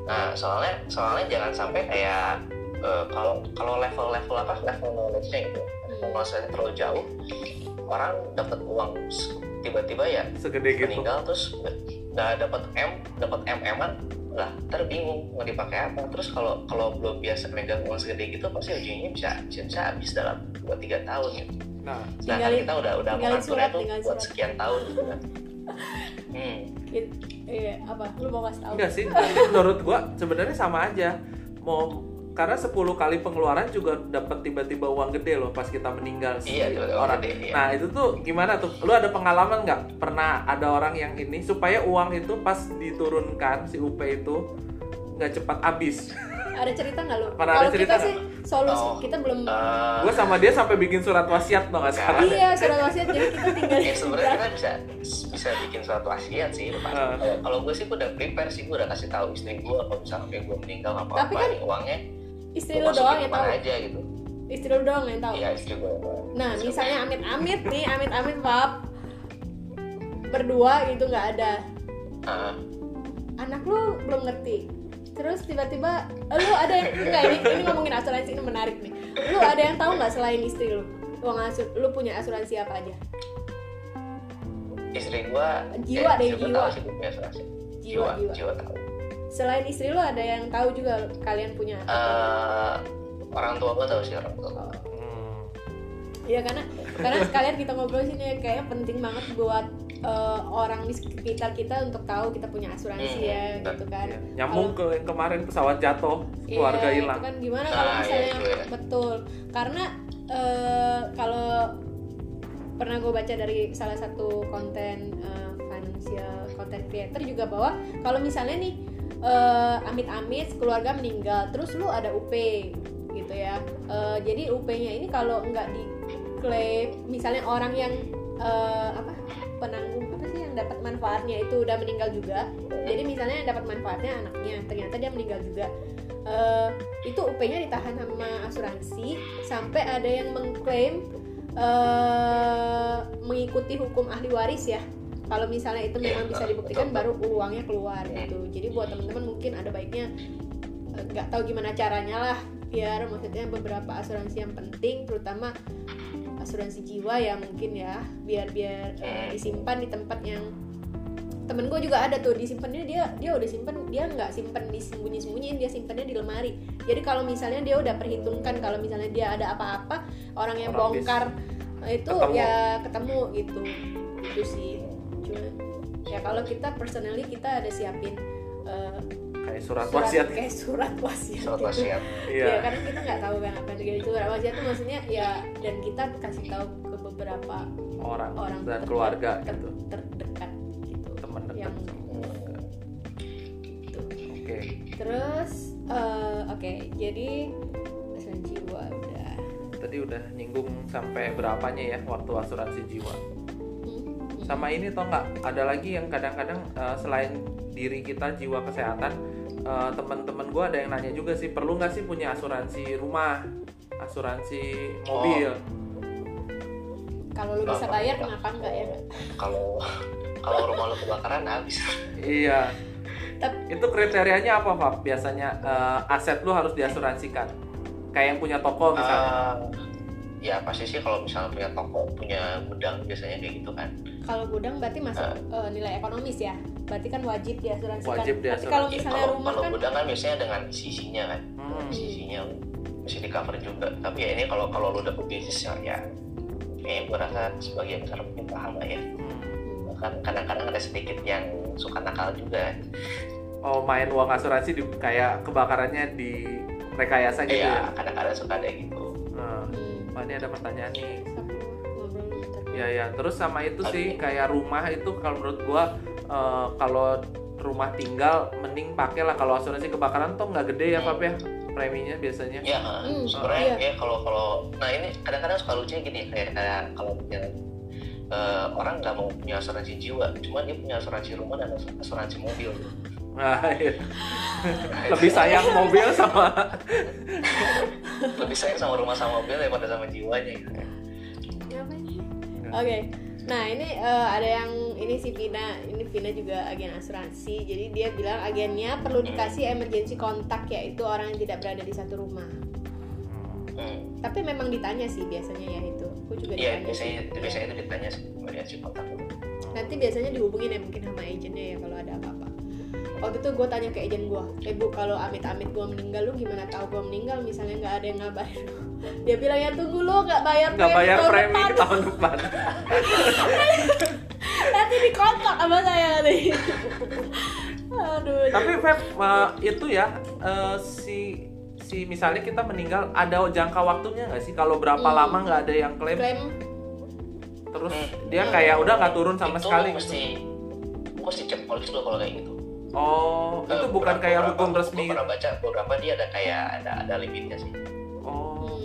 Speaker 2: Nah, soalnya soalnya jangan sampai kayak eh, kalau kalau level-level apa level knowledge-nya gitu, knowledge-nya terlalu jauh, orang dapat uang tiba-tiba ya
Speaker 3: segede gitu.
Speaker 2: meninggal terus nggak- nggak dapat M, dapat MM-an lah ntar bingung mau dipakai apa terus kalau kalau belum biasa megang uang segede gitu pasti ujungnya bisa bisa, bisa habis dalam 2-3 tahun gitu.
Speaker 3: Nah,
Speaker 2: Sedangkan
Speaker 1: Tinggalin-
Speaker 2: kita udah udah mengaturnya tuh
Speaker 1: tinggalin
Speaker 2: buat
Speaker 1: surat.
Speaker 2: sekian tahun gitu kan. Hmm.
Speaker 1: Iya apa lu mau kasih tahu
Speaker 3: enggak sih, tapi menurut gua sebenarnya sama aja. Mau karena 10 kali pengeluaran juga dapat tiba-tiba uang gede loh pas kita meninggal si
Speaker 2: Iya,
Speaker 3: orang.
Speaker 2: gede, iya.
Speaker 3: Nah itu tuh gimana tuh? Lu ada pengalaman nggak? Pernah ada orang yang ini supaya uang itu pas diturunkan si UP itu nggak cepat habis.
Speaker 1: ada cerita nggak lu
Speaker 3: Pernah ada cerita
Speaker 1: kita sih solusi
Speaker 2: Oh.
Speaker 1: kita belum
Speaker 2: Eh,
Speaker 3: Gua sama dia sampai bikin surat wasiat tuh nggak sekarang.
Speaker 1: iya surat wasiat jadi kita tinggal
Speaker 2: ya sebenarnya kita bisa bisa bikin suatu wasiat sih Pak.
Speaker 3: Ah.
Speaker 2: Kalau- gue sih gue udah prepare sih gue udah kasih tahu istri gue kalau misalnya gue meninggal apa apa
Speaker 1: Tapi kan
Speaker 2: nih uangnya
Speaker 1: istri lu doang yang tahu.
Speaker 2: aja gitu.
Speaker 1: Istri lu doang yang tahu.
Speaker 2: Iya istri gue yang tahu.
Speaker 1: nah
Speaker 2: Istri
Speaker 1: misalnya amit-amit nih amit-amit pap berdua gitu nggak ada.
Speaker 2: Ah,
Speaker 1: anak lu belum ngerti. Terus tiba-tiba eh, lu ada yang enggak ini, ini ngomongin asuransi ini menarik nih. Lu ada yang tahu nggak selain istri lu? Lu, ngasu, lu punya asuransi apa aja?
Speaker 2: Istri gue
Speaker 1: Jiwa deh,
Speaker 2: istri gue
Speaker 1: jiwa.
Speaker 2: tahu sih punya asuransi.
Speaker 1: Jiwa jiwa,
Speaker 2: jiwa tahu
Speaker 1: selain istri lo ada yang tahu juga kalian punya
Speaker 2: uh, orang tua gue tahu sih orang tua
Speaker 1: oh. Iya karena karena sekalian kita ngobrol sini ya kayaknya penting banget buat uh, orang di sekitar kita untuk tahu kita punya asuransi hmm, ya gitu kan.
Speaker 3: Iya. Nyambung ke yang kemarin pesawat jatuh, keluarga
Speaker 1: iya,
Speaker 3: hilang.
Speaker 1: Itu kan gimana nah, kalau misalnya iya, iya. betul. Karena uh, kalau pernah gue baca dari salah satu konten uh, financial content creator juga bahwa kalau misalnya nih uh, amit-amit keluarga meninggal terus lu ada UP gitu ya. Uh, jadi UP-nya ini kalau nggak diklaim misalnya orang yang uh, apa penanggung apa sih yang dapat manfaatnya itu udah meninggal juga jadi misalnya yang dapat manfaatnya anaknya ternyata dia meninggal juga. Uh, itu UP-nya ditahan sama asuransi sampai ada yang mengklaim uh, mengikuti hukum ahli waris ya kalau misalnya itu memang bisa dibuktikan baru uangnya keluar gitu. Jadi buat teman-teman mungkin ada baiknya eh, nggak tahu gimana caranya lah biar maksudnya beberapa asuransi yang penting terutama asuransi jiwa ya mungkin ya biar biar uh, disimpan di tempat yang temen gue juga ada tuh disimpannya dia dia udah simpen dia nggak simpen disembunyi sembunyiin dia simpannya di lemari. Jadi kalau misalnya dia udah perhitungkan kalau misalnya dia ada apa-apa orang yang orang bongkar bis. itu ketemu. ya ketemu gitu. Itu sih ya kalau kita personally kita ada siapin uh,
Speaker 3: kayak surat, surat wasiat.
Speaker 1: kayak surat wasiat. Surat
Speaker 2: gitu. wasiat
Speaker 1: iya. Ya, karena kita nggak tahu kan apa yang surat wasiat itu maksudnya ya dan kita kasih tahu ke beberapa
Speaker 3: orang orang dan keluarga ter gitu.
Speaker 1: terdekat gitu.
Speaker 3: Teman dekat. Yang
Speaker 1: gitu. oke. Okay. terus uh, oke okay, jadi asuransi jiwa udah.
Speaker 3: Tadi udah nyinggung sampai berapanya ya waktu asuransi jiwa sama ini toh nggak ada lagi yang kadang-kadang uh, selain diri kita jiwa kesehatan uh, teman-teman gue ada yang nanya juga sih perlu nggak sih punya asuransi rumah asuransi mobil? Oh.
Speaker 1: kalau lu bisa bayar kenapa enggak ya?
Speaker 2: kalau kalau rumah lu kebakaran habis.
Speaker 3: Iya. Itu kriterianya apa pak biasanya uh, aset lu harus diasuransikan? Kayak yang punya toko misalnya? Uh,
Speaker 2: ya pasti sih kalau misalnya punya toko punya gudang biasanya kayak gitu kan
Speaker 1: kalau gudang berarti masuk uh, uh, nilai ekonomis ya? Berarti kan wajib diasuransikan.
Speaker 3: Wajib
Speaker 1: diasuransikan. tapi kalau misalnya
Speaker 2: kalau,
Speaker 1: rumah
Speaker 2: kalau
Speaker 1: kan
Speaker 2: gudang kan biasanya dengan sisinya kan? Hmm. sisinya mesti di cover juga. Tapi ya ini kalau kalau lu dapet bisnis ya, ya kayak gue rasa sebagian besar mungkin paham lah ya. Hmm. kan kadang-kadang ada sedikit yang suka nakal juga.
Speaker 3: Oh main uang asuransi di, kayak kebakarannya di rekayasa gitu
Speaker 2: iya, ya? kadang-kadang suka ada gitu.
Speaker 3: Wah ini ada pertanyaan nih. Ya ya. Terus sama itu sih kayak rumah itu kalau menurut gua uh, kalau rumah tinggal mending pakai lah kalau asuransi kebakaran tuh nggak gede ya Pak ya preminya biasanya.
Speaker 2: Iya. Hmm, sebenarnya ya kalau kalau nah ini kadang-kadang suka lucunya gini kayak kayak kalau punya uh, orang nggak mau punya asuransi jiwa, cuma dia punya asuransi rumah dan asuransi mobil.
Speaker 3: Nah, iya. lebih sayang mobil sama
Speaker 2: lebih sayang sama rumah sama mobil daripada sama jiwanya gitu.
Speaker 1: Oke. Okay. Nah ini uh, ada yang ini si Vina, ini Vina juga agen asuransi. Jadi dia bilang agennya perlu dikasih emergency kontak yaitu orang yang tidak berada di satu rumah. Hmm. Tapi memang ditanya sih biasanya ya itu. Aku juga
Speaker 2: Iya biasanya, itu, biasanya itu ditanya emergency kontak.
Speaker 1: Nanti biasanya dihubungin ya mungkin sama agennya ya kalau ada apa-apa waktu itu gue tanya ke agent gue eh bu kalau amit-amit gue meninggal lu gimana tahu gue meninggal? Misalnya nggak ada yang ngabarin. Dia bilang ya tunggu lo nggak bayar
Speaker 3: nggak bayar premi tahun, tahun depan.
Speaker 1: Nanti dikontak sama saya nanti. Aduh
Speaker 3: tapi Feb uh, itu ya uh, si si misalnya kita meninggal ada jangka waktunya nggak sih? Kalau berapa hmm. lama nggak ada yang klaim, klaim. terus hmm. dia kayak udah nggak turun sama
Speaker 2: itu
Speaker 3: sekali.
Speaker 2: mesti mesti polis dulu kalau kayak gitu
Speaker 3: Oh, uh, itu bukan beberapa, kayak hukum resmi.
Speaker 2: Gue pernah baca beberapa dia ada kayak ada ada limitnya sih.
Speaker 3: Oh.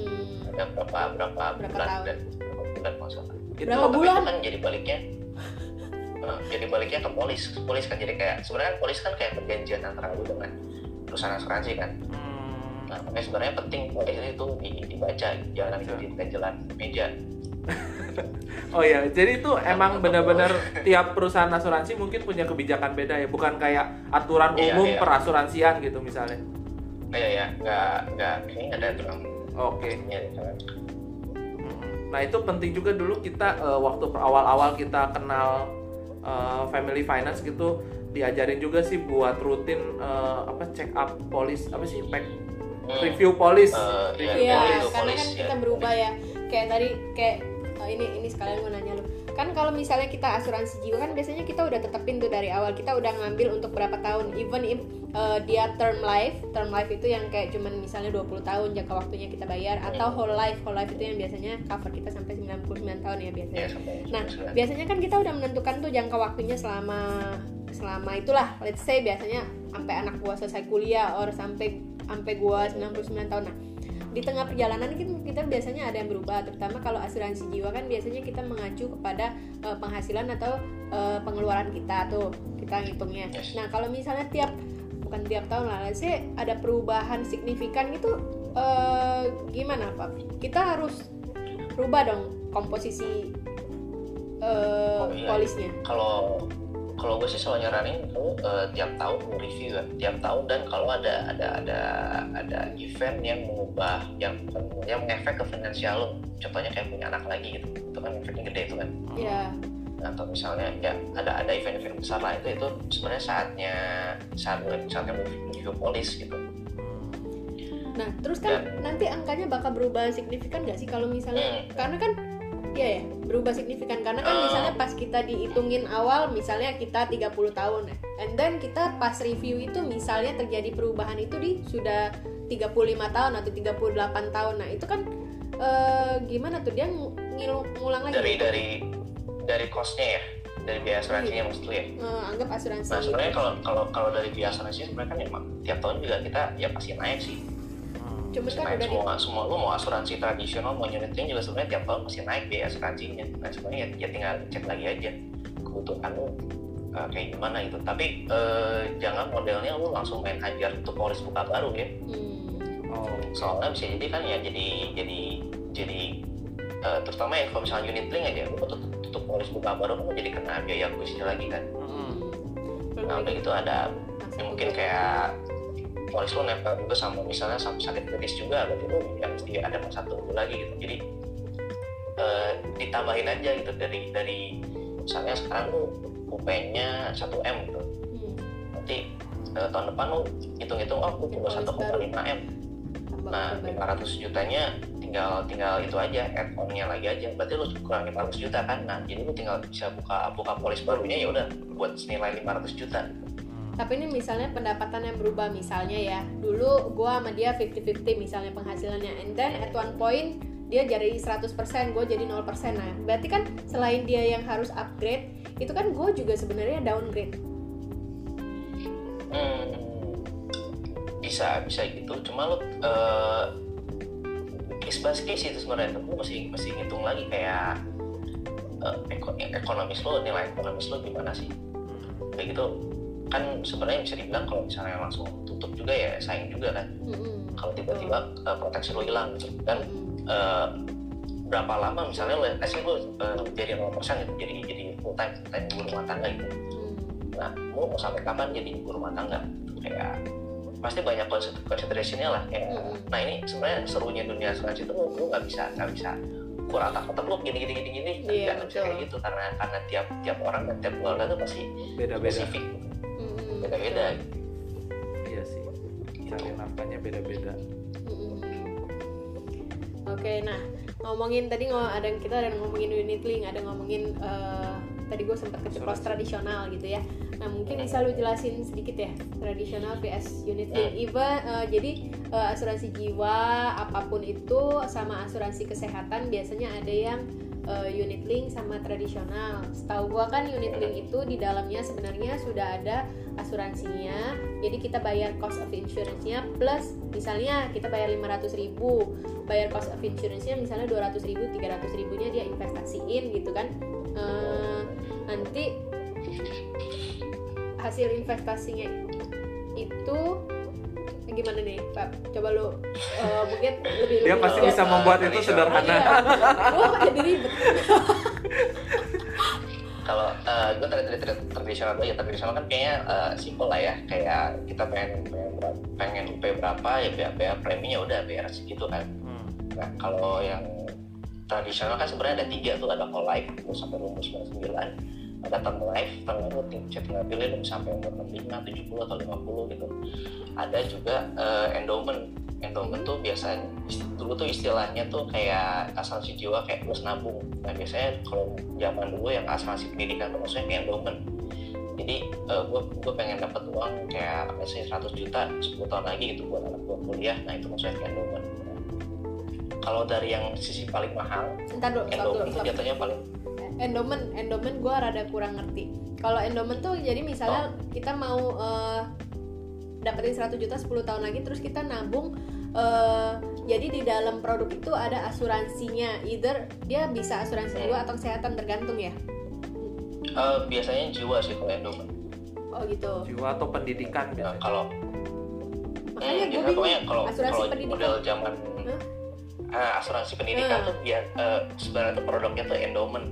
Speaker 2: Ada berapa berapa, berapa bulan tahun? dan berapa bulan masalah.
Speaker 1: Itu, berapa bulan?
Speaker 2: Itu kan jadi baliknya uh, jadi baliknya ke polis. Polis kan jadi kayak sebenarnya polis kan kayak perjanjian antara lu dengan perusahaan asuransi kan. Hmm. Nah, makanya sebenarnya penting polis itu dibaca, jangan ikutin jalan meja.
Speaker 3: oh ya, jadi itu emang benar-benar tiap perusahaan asuransi mungkin punya kebijakan beda ya, bukan kayak aturan iya, umum iya. perasuransian gitu misalnya.
Speaker 2: Iya ya, nggak nggak ini ada aturan.
Speaker 3: Oke. Okay. Nah itu penting juga dulu kita uh, waktu awal-awal kita kenal uh, family finance gitu diajarin juga sih buat rutin uh, apa check up polis apa sih pack
Speaker 2: Hmm.
Speaker 3: review polis Review
Speaker 2: iya,
Speaker 1: Iya,
Speaker 3: polis.
Speaker 1: karena kan
Speaker 2: ya.
Speaker 1: kita berubah ya. Kayak tadi kayak oh, ini ini sekalian mau nanya lu. Kan kalau misalnya kita asuransi jiwa kan biasanya kita udah tetepin tuh dari awal. Kita udah ngambil untuk berapa tahun. Even if uh, dia term life, term life itu yang kayak cuman misalnya 20 tahun jangka waktunya kita bayar atau
Speaker 2: Hmm.
Speaker 1: whole life. Whole life itu yang biasanya cover kita sampai 99 tahun ya biasanya.
Speaker 2: Iya,
Speaker 1: Nah, biasanya kan kita udah menentukan tuh jangka waktunya selama selama itulah let's say biasanya sampai anak gua selesai kuliah or sampai sampai gua 99 tahun. Nah, di tengah perjalanan kita, kita biasanya ada yang berubah terutama kalau asuransi jiwa kan biasanya kita mengacu kepada eh, penghasilan atau eh, pengeluaran kita tuh kita ngitungnya. Nah, kalau misalnya tiap bukan tiap tahun lah, say ada perubahan signifikan gitu eh, gimana Pak? Kita harus rubah dong komposisi
Speaker 2: Oh, iya.
Speaker 1: polisnya.
Speaker 2: kalau kalau gue sih selalu nyaranin lu eh, tiap tahun review ya tiap tahun dan kalau ada ada ada ada event yang mengubah yang yang mengefek ke finansial lo contohnya kayak punya anak lagi gitu itu kan efeknya gede itu kan.
Speaker 1: Ya,
Speaker 2: Nah, atau misalnya ya ada ada event-event besar lah itu itu sebenarnya saatnya saat saatnya mau review polis gitu.
Speaker 1: Nah terus kan nanti angkanya bakal berubah signifikan nggak sih? Kalau misalnya
Speaker 2: Hmm.
Speaker 1: karena kan Iya ya, berubah signifikan karena kan
Speaker 2: Eh.
Speaker 1: misalnya pas kita dihitungin awal misalnya kita 30 tahun ya. And then kita pas review itu misalnya terjadi perubahan itu di sudah 35 tahun atau 38 tahun. Nah, itu kan eh, gimana tuh dia ng- ngilu- ngulang lagi
Speaker 2: dari dari dari costnya ya dari biaya asuransinya maksud lu ya
Speaker 1: Eh, anggap asuransi.
Speaker 2: nah sebenarnya kalau kalau kalau dari biaya asuransi sebenarnya kan emang tiap tahun juga kita ya pasti naik sih
Speaker 1: Cuman kan
Speaker 2: naik
Speaker 1: udah di
Speaker 2: semua semua lu mau asuransi tradisional mau unit link juga sebenarnya tiap tahun pasti naik biaya asuransinya. Nah sebenarnya ya, ya tinggal cek lagi aja kebutuhan lu uh, kayak gimana gitu. Tapi eh, jangan modelnya lu langsung main hajar untuk polis buka baru ya.
Speaker 1: Hmm.
Speaker 3: oh.
Speaker 2: Soalnya bisa jadi kan ya jadi jadi jadi eh, terutama ya kalau misalnya unit link aja lu tutup, tutup polis buka baru kan lu jadi kena biaya akuisisi lagi kan.
Speaker 3: Hmm.
Speaker 1: Belum
Speaker 2: nah udah
Speaker 1: lagi
Speaker 2: gitu ada ya mungkin kayak polis lu nempel juga sama misalnya sama sakit kritis juga berarti lu yang mesti ada tunggu lagi gitu. Jadi eh, ditambahin aja gitu dari dari misalnya sekarang lu UP-nya 1 m gitu.
Speaker 1: Hmm.
Speaker 2: nanti eh, tahun depan lu hitung-hitung oh aku cuma
Speaker 1: Polis
Speaker 2: 1,5
Speaker 1: baru.
Speaker 2: m.
Speaker 1: Tambah
Speaker 2: nah
Speaker 1: beban.
Speaker 2: 500 jutanya tinggal tinggal itu aja add-on-nya lagi aja. Berarti lu kurang 500 juta kan? Nah jadi lu tinggal bisa buka buka polis barunya ya udah buat senilai 500 juta
Speaker 1: Tapi ini misalnya pendapatan yang berubah misalnya ya. Dulu gua sama dia 50-50 misalnya penghasilannya. And then at one point dia jadi 100%, gue jadi 0%. Nah, berarti kan selain dia yang harus upgrade, itu kan gue juga sebenarnya downgrade.
Speaker 2: Hmm, bisa bisa gitu cuma lu eh case by case itu sebenarnya lu masih masih ngitung lagi kayak eko- ekonomis lo nilai ekonomis lo gimana sih kayak gitu kan sebenarnya bisa dibilang kalau misalnya langsung tutup juga ya sayang juga kan
Speaker 1: Mm-mm.
Speaker 2: kalau tiba-tiba eh, proteksi lo hilang gitu
Speaker 1: Mm-mm.
Speaker 2: eh, berapa lama misalnya lo asli lo eh, jadi 0% gitu jadi jadi full time full time ibu rumah tangga gitu
Speaker 1: Mm.
Speaker 2: nah mau mau sampai kapan jadi ibu rumah tangga kayak pasti banyak considerationnya lah kayak
Speaker 1: Mm-mm.
Speaker 2: nah ini sebenarnya serunya dunia asuransi itu lu nggak bisa nggak bisa atas otak lu gini gini gini gini
Speaker 1: Iya,
Speaker 2: nggak bisa
Speaker 1: betul.
Speaker 2: kayak gitu karena karena tiap tiap orang dan tiap keluarga tuh pasti
Speaker 3: beda-beda
Speaker 2: spesifik
Speaker 1: Mm-mm.
Speaker 2: beda beda
Speaker 3: iya sih cari nafkahnya beda-beda.
Speaker 1: Oke, nah ngomongin tadi ngo- ada kita ada ngomongin unit link, ada ngomongin eh, tadi gue sempat ke pos tradisional gitu ya. Nah mungkin bisa lu jelasin sedikit ya tradisional vs unit link.
Speaker 2: Hmm.
Speaker 1: Even eh, jadi eh, asuransi jiwa apa pun itu sama asuransi kesehatan biasanya ada yang eh, unit link sama tradisional. Setahu gua kan unit link itu di dalamnya sebenarnya sudah ada asuransinya. Jadi kita bayar cost of insurance-nya plus misalnya kita bayar 500.000 ribu bayar cost of insurance-nya misalnya 200.000 ribu, 300 ribunya dia investasiin gitu kan. Eh, nanti hasil investasinya itu gimana nih Pak? Coba lu eh, mungkin lebih
Speaker 3: dia
Speaker 1: lebih
Speaker 3: pasti
Speaker 1: lebih-
Speaker 3: bisa membuat itu sederhana
Speaker 1: Iya. Kok jadi ribet.
Speaker 2: kalau gue tadi tadi tadi tradisional dulu ya tradisional kan kayaknya eh, simple lah ya kayak kita pengen pengen, berapa- pengen UP berapa ya biar biar preminya udah biar segitu kan
Speaker 3: Hmm.
Speaker 2: Nah, kalau yang tradisional kan sebenarnya ada tiga tuh, ada whole life, terus sampai rumus 99. Ada term life term ting- bisa tinggal pilih lu sampai umur 65 70 atau 50 gitu. Ada juga eh, endowment. Endowment tuh biasanya dulu tuh istilahnya tuh kayak asuransi jiwa kayak plus nabung. Nah biasanya kalau zaman dulu yang asuransi pendidikan tuh maksudnya kayak endowment. Jadi gue gue pengen dapat uang kayak misalnya 100 juta 10 tahun lagi gitu buat anak gue kuliah. Nah itu maksudnya kayak endowment. Kalau dari yang sisi paling mahal
Speaker 1: dulu,
Speaker 2: endowment tuh
Speaker 1: stop.
Speaker 2: jatuhnya paling
Speaker 1: endowment endowment gue rada kurang ngerti. Kalau endowment tuh jadi misalnya kita mau eh, dapetin 100 juta 10 tahun lagi terus kita nabung eh, jadi di dalam produk itu ada asuransinya. Either dia bisa asuransi
Speaker 2: Hmm.
Speaker 1: jiwa atau kesehatan tergantung ya.
Speaker 2: Eh, biasanya jiwa sih kalau endowment
Speaker 1: oh gitu.
Speaker 3: Jiwa atau pendidikan
Speaker 2: Nah,
Speaker 3: biasanya.
Speaker 2: kalau
Speaker 1: makanya
Speaker 2: Hmm,
Speaker 1: gue
Speaker 2: biasanya
Speaker 1: bingung.
Speaker 2: kalau
Speaker 1: asuransi
Speaker 2: kalau
Speaker 1: pendidikan.
Speaker 2: model zaman
Speaker 1: Hah?
Speaker 2: eh, asuransi pendidikan
Speaker 1: Hmm.
Speaker 2: tuh biar eh, sebenarnya tuh produknya tuh endowment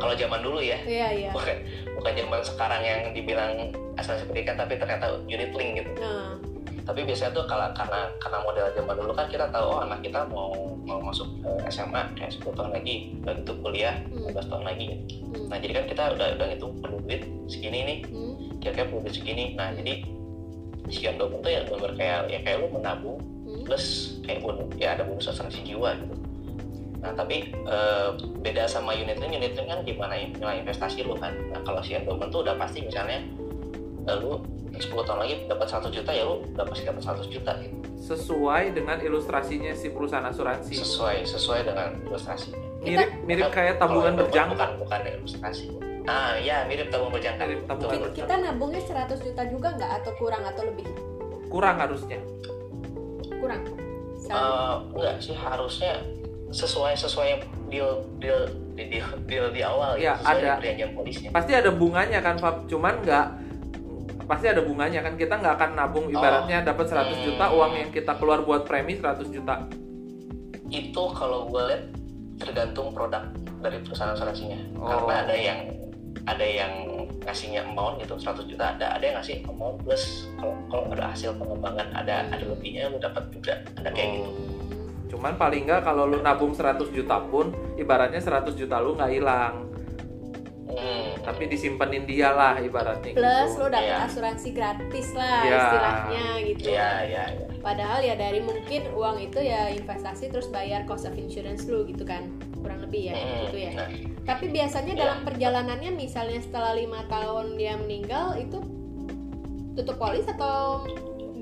Speaker 2: kalau zaman dulu ya.
Speaker 1: Iya iya.
Speaker 2: Bukan bukan zaman sekarang yang dibilang asuransi pendidikan tapi ternyata unit link gitu.
Speaker 1: Nah,
Speaker 2: tapi biasanya tuh kalau karena karena model zaman dulu kan kita tahu oh anak kita mau mau masuk ke SMA kayak 10 tahun lagi udah gitu kuliah
Speaker 1: hmm,
Speaker 2: 15 tahun lagi.
Speaker 1: Hmm,
Speaker 2: nah jadi kan kita udah udah ngitung perlu duit segini nih.
Speaker 1: Hmm,
Speaker 2: kira-kira perlu duit segini. Nah jadi si endowment tuh ya bener kayak ya kayak lu menabung
Speaker 1: hmm.
Speaker 2: plus kayak bonus ya ada bonus asuransi jiwa gitu nah tapi eh, beda sama unit link unit link kan gimana nilai investasi lu kan? Nah kalau si endowment tuh udah pasti misalnya eh, lu 10 tahun lagi dapat 100 juta ya lu udah pasti dapat 100 juta gitu.
Speaker 3: Sesuai dengan ilustrasinya si perusahaan asuransi.
Speaker 2: Sesuai sesuai dengan ilustrasinya
Speaker 3: mirip mirip kayak tabungan berjangka.
Speaker 2: bukan bukan ilustrasi. Ah ya mirip tabungan berjangka.
Speaker 3: Mirip tabungan
Speaker 2: Betul,
Speaker 1: Kita, kita nabungnya 100 juta juga nggak? Atau kurang atau lebih?
Speaker 3: Kurang harusnya.
Speaker 1: Kurang.
Speaker 2: Eh, enggak sih harusnya sesuai sesuai deal deal di deal, deal di awal
Speaker 3: Ya,
Speaker 2: gitu,
Speaker 3: ada.
Speaker 2: perjanjian polisnya.
Speaker 3: Pasti ada bunganya kan Fab? Cuman nggak pasti ada bunganya kan. Kita nggak akan nabung ibaratnya dapat 100
Speaker 2: Hmm.
Speaker 3: juta uang yang kita keluar buat premi 100 juta.
Speaker 2: Itu kalau gue lihat tergantung produk dari perusahaan asuransinya.
Speaker 3: Oh.
Speaker 2: karena ada yang ada yang ngasihnya amount gitu 100 juta. Ada ada yang ngasih amount plus kalau kalau ada hasil pengembangan ada ada lebihnya lu dapat juga. Ada kayak gitu.
Speaker 1: hmm,
Speaker 3: cuman paling nggak kalau lu nabung 100 juta pun ibaratnya 100 juta lu nggak hilang
Speaker 2: Hmm.
Speaker 3: tapi disimpenin dia lah ibaratnya
Speaker 1: plus
Speaker 3: gitu
Speaker 1: lo dapet
Speaker 2: Iya.
Speaker 1: asuransi gratis lah
Speaker 3: Iya.
Speaker 1: istilahnya gitu
Speaker 2: Iya, iya, iya.
Speaker 1: padahal ya dari mungkin uang itu ya investasi terus bayar cost of insurance lu gitu kan kurang lebih ya
Speaker 2: Hmm,
Speaker 1: gitu ya
Speaker 2: nah,
Speaker 1: tapi biasanya
Speaker 2: Iya.
Speaker 1: dalam perjalanannya misalnya setelah lima tahun dia meninggal itu tutup polis atau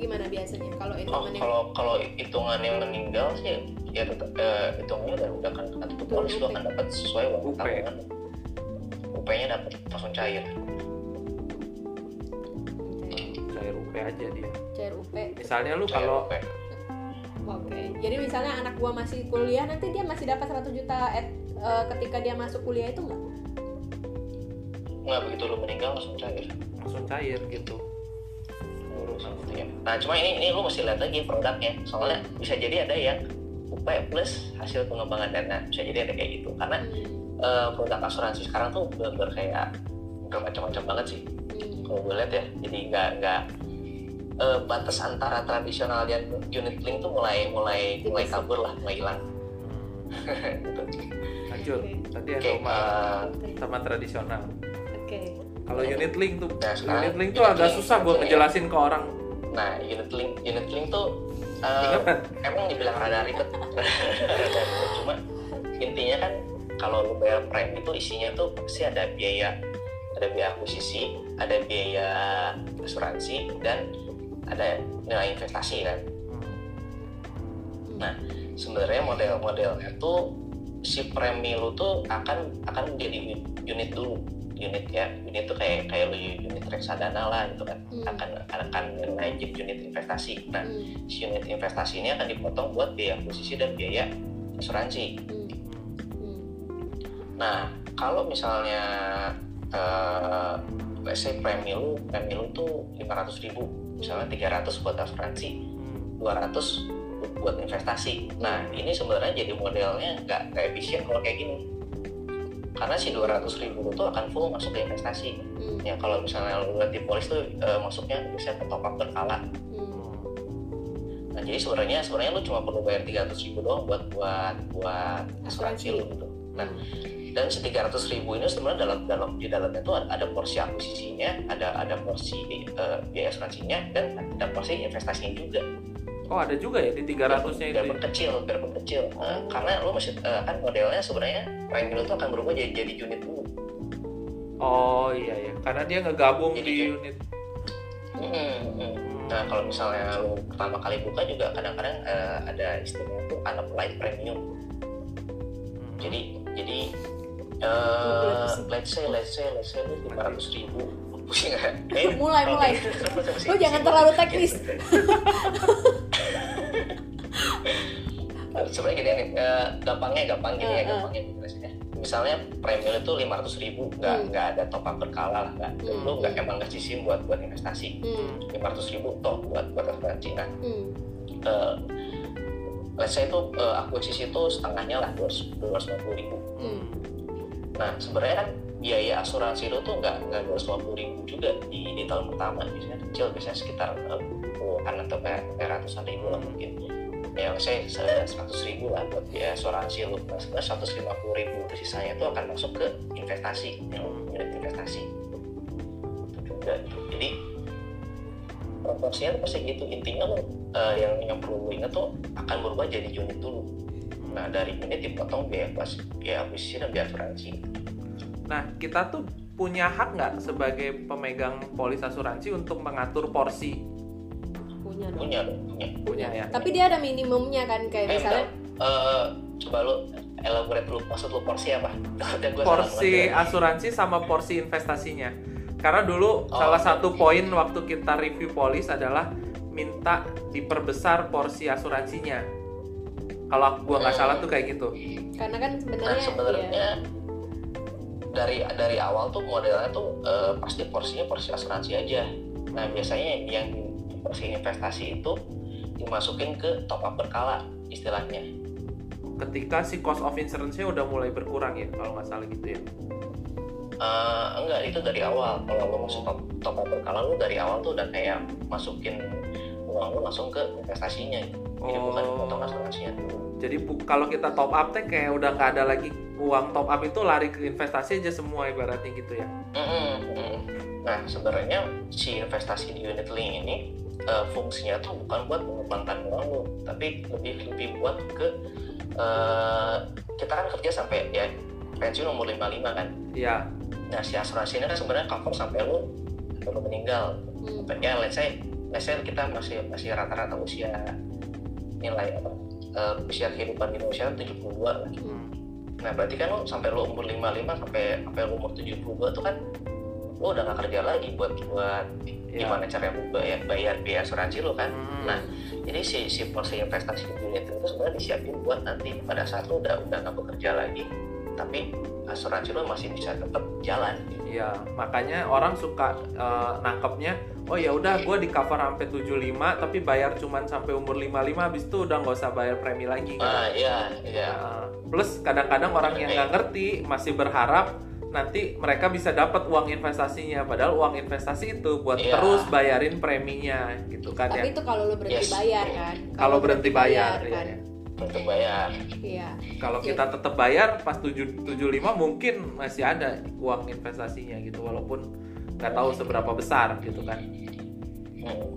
Speaker 1: gimana biasanya kalau
Speaker 2: oh,
Speaker 1: endowment yang
Speaker 2: kalau kalau hitungannya meninggal sih ya tetap eh, hitungannya udah udah kan kan tutup polis lu akan dapat sesuai uang
Speaker 3: UP.
Speaker 2: tabungan UP-nya dapat langsung cair.
Speaker 3: Cair UP aja dia.
Speaker 1: Cair UP
Speaker 3: misalnya lu
Speaker 2: Cair
Speaker 3: kalau
Speaker 1: oke jadi misalnya anak gua masih kuliah nanti dia masih dapat 100 juta at- eh, ketika dia masuk kuliah itu enggak
Speaker 2: nggak begitu lu meninggal langsung cair.
Speaker 3: Langsung cair gitu
Speaker 2: gitu ya. Nah cuma ini ini lu mesti lihat lagi produknya. Soalnya bisa jadi ada yang UP plus hasil pengembangan dana. Bisa jadi ada kayak gitu. Karena
Speaker 1: Hmm,
Speaker 2: eh, produk asuransi sekarang tuh bener kayak bermacam-macam banget sih.
Speaker 1: hmm.
Speaker 2: Kalau gue lihat ya. Jadi nggak nggak eh, batas antara tradisional dan unit link tuh mulai mulai mulai kabur lah, mulai hilang. gitu.
Speaker 3: lanjut tadi
Speaker 2: Oke.
Speaker 3: ada sama
Speaker 2: eh,
Speaker 3: sama tradisional
Speaker 1: oke
Speaker 3: kalau unit link tuh
Speaker 2: Nah,
Speaker 3: unit link tuh
Speaker 2: unit
Speaker 3: agak
Speaker 2: link
Speaker 3: susah buat ngejelasin ke orang
Speaker 2: nah unit link unit link tuh
Speaker 3: Ingat
Speaker 2: emang dibilang rada ribet. Rada ribet. cuma intinya kan kalau lu bayar prime itu isinya tuh pasti ada biaya ada biaya akuisisi ada biaya asuransi dan ada nilai investasi kan? Nah, sebenarnya model-modelnya tuh si premi lu tuh akan akan menjadi unit dulu unit ya unit tuh kayak kayak lu unit reksadana lah gitu kan
Speaker 1: Hmm.
Speaker 2: akan akan naik jadi unit investasi nah
Speaker 1: Hmm,
Speaker 2: si unit investasi ini akan dipotong buat biaya akuisisi dan biaya asuransi.
Speaker 1: hmm, hmm.
Speaker 2: Nah, kalau misalnya eh let's say premi lu, premi lu tuh 500 ribu, misalnya 300 buat asuransi, 200 buat investasi. Nah, ini sebenarnya jadi modelnya nggak nggak efisien kalau kayak gini. Karena si 200 ribu itu akan full masuk ke investasi.
Speaker 1: Hmm,
Speaker 2: Ya kalau misalnya lu lihat di polis tuh eh, masuknya bisa ke top up berkala.
Speaker 1: hmm.
Speaker 2: Nah jadi sebenarnya sebenarnya lu cuma perlu bayar 300 ribu doang buat buat buat asuransi lu gitu. Nah dan se 300 ribu ini sebenarnya dalam dalam di dalamnya itu ada porsi akuisisinya ada ada porsi uh, biaya asuransinya dan ada porsi investasinya juga
Speaker 3: Oh ada juga ya di 300 nya itu.
Speaker 2: Biar
Speaker 3: ya?
Speaker 2: kecil, biar kecil. Nah, karena lo masih uh, kan modelnya sebenarnya prime itu akan berubah jadi jadi unit dulu.
Speaker 3: Oh iya ya, karena dia ngegabung
Speaker 2: Jadi
Speaker 3: di
Speaker 2: kayak-
Speaker 3: unit.
Speaker 2: Hmm, hmm. Nah kalau misalnya lo pertama kali buka juga kadang-kadang uh, ada istilahnya itu unapplied premium.
Speaker 3: Hmm.
Speaker 2: Jadi jadi uh, let's say let's say let's say lu lima ratus ribu pusing nggak? Eh,
Speaker 1: Mulai, mulai. Lu jangan terlalu teknis.
Speaker 2: Sebenarnya gini nih eh, gampangnya gampang gini ya gampangnya misalnya premium itu lima ratus ribu nggak
Speaker 1: Hmm.
Speaker 2: nggak ada top up berkala lah nggak.
Speaker 1: Hmm,
Speaker 2: lu nggak emang ngasih sim buat buat investasi.
Speaker 1: Hmm,
Speaker 2: lima ratus ribu toh buat buat asuransi nah
Speaker 1: hmm,
Speaker 2: eh, let's say itu eh, akuisisi itu setengahnya lah dua ratus lima puluh ribu.
Speaker 1: Hmm.
Speaker 2: nah sebenarnya kan biaya asuransi itu tuh nggak nggak dua ratus lima puluh ribu juga di, di tahun pertama. Biasanya kecil biasanya sekitar eh, puluhan atau kayak ratusan ribu lah mungkin ya saya seratus ribu lah buat biaya asuransi lu. Seratus lima puluh ribu sisanya itu akan masuk ke investasi yang unit investasi. Juga. Jadi proporsinya pasti gitu. Intinya lo eh, yang yang perlu lo ingat tuh akan berubah jadi unit dulu. Nah dari unit dipotong biaya pas biaya akuisisi dan biaya asuransi.
Speaker 3: Nah kita tuh punya hak nggak sebagai pemegang polis asuransi untuk mengatur porsi?
Speaker 1: Punya dong.
Speaker 2: punya punya
Speaker 3: Punya ya.
Speaker 1: Tapi dia ada minimumnya kan kayak
Speaker 2: Eh,
Speaker 1: misalnya
Speaker 2: Eh, coba lu elaborate dulu maksud lu porsi apa Dan gua salah
Speaker 3: Porsi asuransi sama porsi investasinya. Karena dulu
Speaker 2: Oh,
Speaker 3: salah
Speaker 2: oke.
Speaker 3: satu poin waktu kita review polis adalah minta diperbesar porsi asuransinya. Kalau gua nggak salah tuh kayak gitu.
Speaker 1: karena kan
Speaker 2: nah
Speaker 1: sebenarnya
Speaker 2: sebenarnya
Speaker 1: ya,
Speaker 2: dari dari awal tuh modelnya tuh eh, pasti porsinya porsi asuransi aja nah biasanya yang porsi investasi itu dimasukin ke top up berkala istilahnya
Speaker 3: Ketika si cost of insurance-nya udah mulai berkurang ya kalau nggak salah gitu ya.
Speaker 2: Eh, enggak itu dari awal kalau lo masuk top, top up berkala lu dari awal tuh udah kayak masukin uang lu langsung ke investasinya jadi bukan dipotong asuransinya dulu
Speaker 3: Jadi bu- kalau kita top up teh kayak udah nggak ada lagi uang top up itu lari ke investasi aja semua ibaratnya gitu ya.
Speaker 2: Mm. Nah, sebenarnya si investasi di unit link ini eh, fungsinya tuh bukan buat mengembangkan uang lo, tapi lebih lebih buat ke eh, kita kan kerja sampai ya pensiun umur 55 kan.
Speaker 3: Iya.
Speaker 2: Nah, si asuransi ini kan sebenarnya cover sampai lo lo meninggal.
Speaker 1: hmm,
Speaker 2: Ya, let's say, let's say kita masih masih rata-rata usia nilai apa? eh, usia kehidupan di Indonesia 72 lah.
Speaker 3: Hmm.
Speaker 2: Nah berarti kan lo sampai lo umur 55 sampai sampai lo umur 72 tuh kan lo udah gak kerja lagi buat buat
Speaker 3: Iya.
Speaker 2: gimana cara bayar bayar biaya asuransi lo kan.
Speaker 3: Hmm.
Speaker 2: Nah jadi si si porsi investasi unit itu sebenarnya disiapin buat nanti pada saat lo udah udah nggak bekerja lagi tapi asuransi lo masih bisa tetap jalan.
Speaker 3: Iya, makanya orang suka eh, nangkepnya, oh ya udah gue di cover sampai 75 tapi bayar cuman sampai umur 55 habis itu udah nggak usah bayar premi lagi. kan.
Speaker 2: Ah iya iya.
Speaker 3: Nah, plus kadang-kadang orang yang nggak ngerti masih berharap nanti mereka bisa dapat uang investasinya padahal uang investasi itu buat
Speaker 2: Iya.
Speaker 3: terus bayarin preminya gitu kan
Speaker 1: tapi
Speaker 3: ya.
Speaker 1: itu kalau lo berhenti
Speaker 2: Yes.
Speaker 1: bayar kan
Speaker 3: Kalau berhenti bayar,
Speaker 1: kan
Speaker 3: iya, iya.
Speaker 2: Untuk bayar.
Speaker 1: iya
Speaker 3: Kalau kita tetap bayar pas 7, 75 mungkin masih ada uang investasinya gitu walaupun nggak tahu seberapa besar gitu kan.
Speaker 2: Hmm.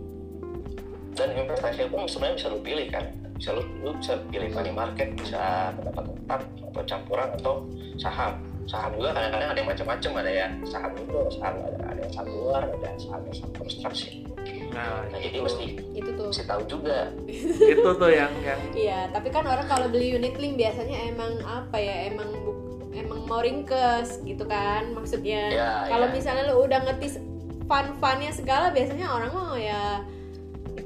Speaker 2: Dan investasi pun sebenarnya bisa lo pilih kan. Bisa lo, lo bisa pilih money market, bisa pendapat tetap atau campuran atau saham. Saham juga kadang-kadang ada yang macam-macam, ada yang saham itu, saham ada, ada yang saham luar, ada yang saham yang saham konstruksi.
Speaker 3: Nah,
Speaker 2: Nah, jadi
Speaker 3: itu,
Speaker 2: mesti
Speaker 1: itu tuh
Speaker 2: mesti tahu juga.
Speaker 3: itu tuh yang yang
Speaker 1: iya tapi kan orang kalau beli unit link biasanya emang apa ya emang bu- emang mau ringkes gitu kan maksudnya
Speaker 2: Ya,
Speaker 1: kalau
Speaker 2: ya.
Speaker 1: misalnya lo udah ngerti fun funnya segala biasanya orang mau ya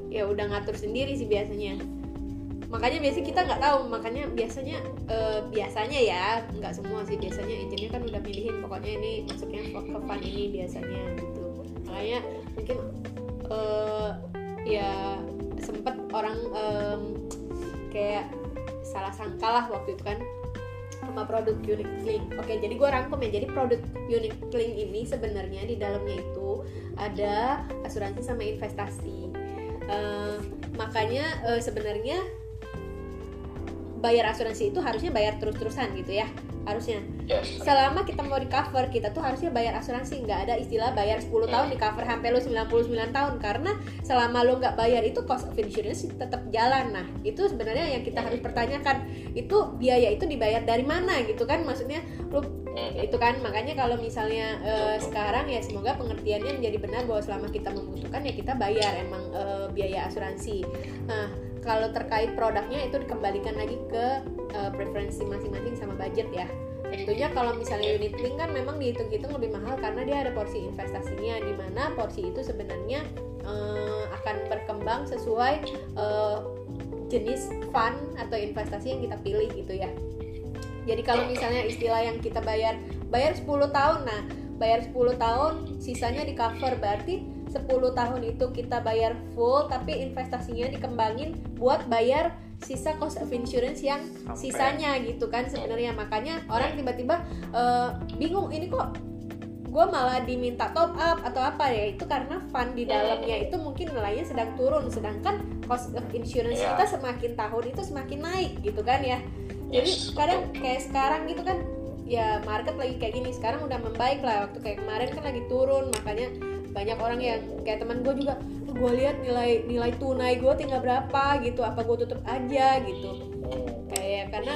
Speaker 1: ya udah ngatur sendiri sih biasanya makanya biasanya kita nggak tahu makanya biasanya eh, biasanya ya nggak semua sih biasanya agentnya kan udah pilihin pokoknya ini masuknya ke fund ini biasanya gitu makanya mungkin eh, ya sempet orang em, kayak salah sangka lah waktu itu kan sama produk unit link. Oke, jadi gue rangkum ya. Jadi produk unit link ini sebenarnya di dalamnya itu ada asuransi sama investasi. Eh, makanya eh, sebenarnya bayar asuransi itu harusnya bayar terus-terusan gitu ya. harusnya.
Speaker 2: Yes.
Speaker 1: selama kita mau di cover kita tuh harusnya bayar asuransi. Nggak ada istilah bayar 10 tahun di cover sampai lu 99 tahun. Karena selama lu nggak bayar itu cost of insurance tetap jalan. Nah itu sebenarnya yang kita harus pertanyakan. Itu biaya itu dibayar dari mana gitu kan? Maksudnya lu
Speaker 2: Hmm.
Speaker 1: itu kan? Makanya kalau misalnya eh, sekarang ya semoga pengertiannya menjadi benar bahwa selama kita membutuhkan ya kita bayar emang eh, biaya asuransi. Nah kalau terkait produknya itu dikembalikan lagi ke eh, preferensi masing-masing sama budget ya. Tentunya kalau misalnya unit link kan memang dihitung-hitung lebih mahal karena dia ada porsi investasinya di mana porsi itu sebenarnya eh, akan berkembang sesuai eh, jenis fund atau investasi yang kita pilih gitu ya. Jadi kalau misalnya istilah yang kita bayar bayar 10 tahun nah bayar 10 tahun sisanya di cover berarti 10 tahun itu kita bayar full tapi investasinya dikembangin buat bayar sisa cost of insurance yang
Speaker 3: Sampai.
Speaker 1: sisanya gitu kan sebenarnya. Makanya orang tiba-tiba eh, bingung ini kok gue malah diminta top up atau apa ya? Itu karena fund di dalamnya itu mungkin nilainya sedang turun sedangkan cost of insurance
Speaker 2: Iya.
Speaker 1: kita semakin tahun itu semakin naik gitu kan ya. Jadi
Speaker 2: Yes,
Speaker 1: kadang kayak sekarang gitu kan ya market lagi kayak gini sekarang udah membaik lah waktu kayak kemarin kan lagi turun makanya banyak orang yang kayak teman gue juga gue lihat nilai nilai tunai gue tinggal berapa gitu apa gue tutup aja gitu.
Speaker 2: Hmm.
Speaker 1: kayak karena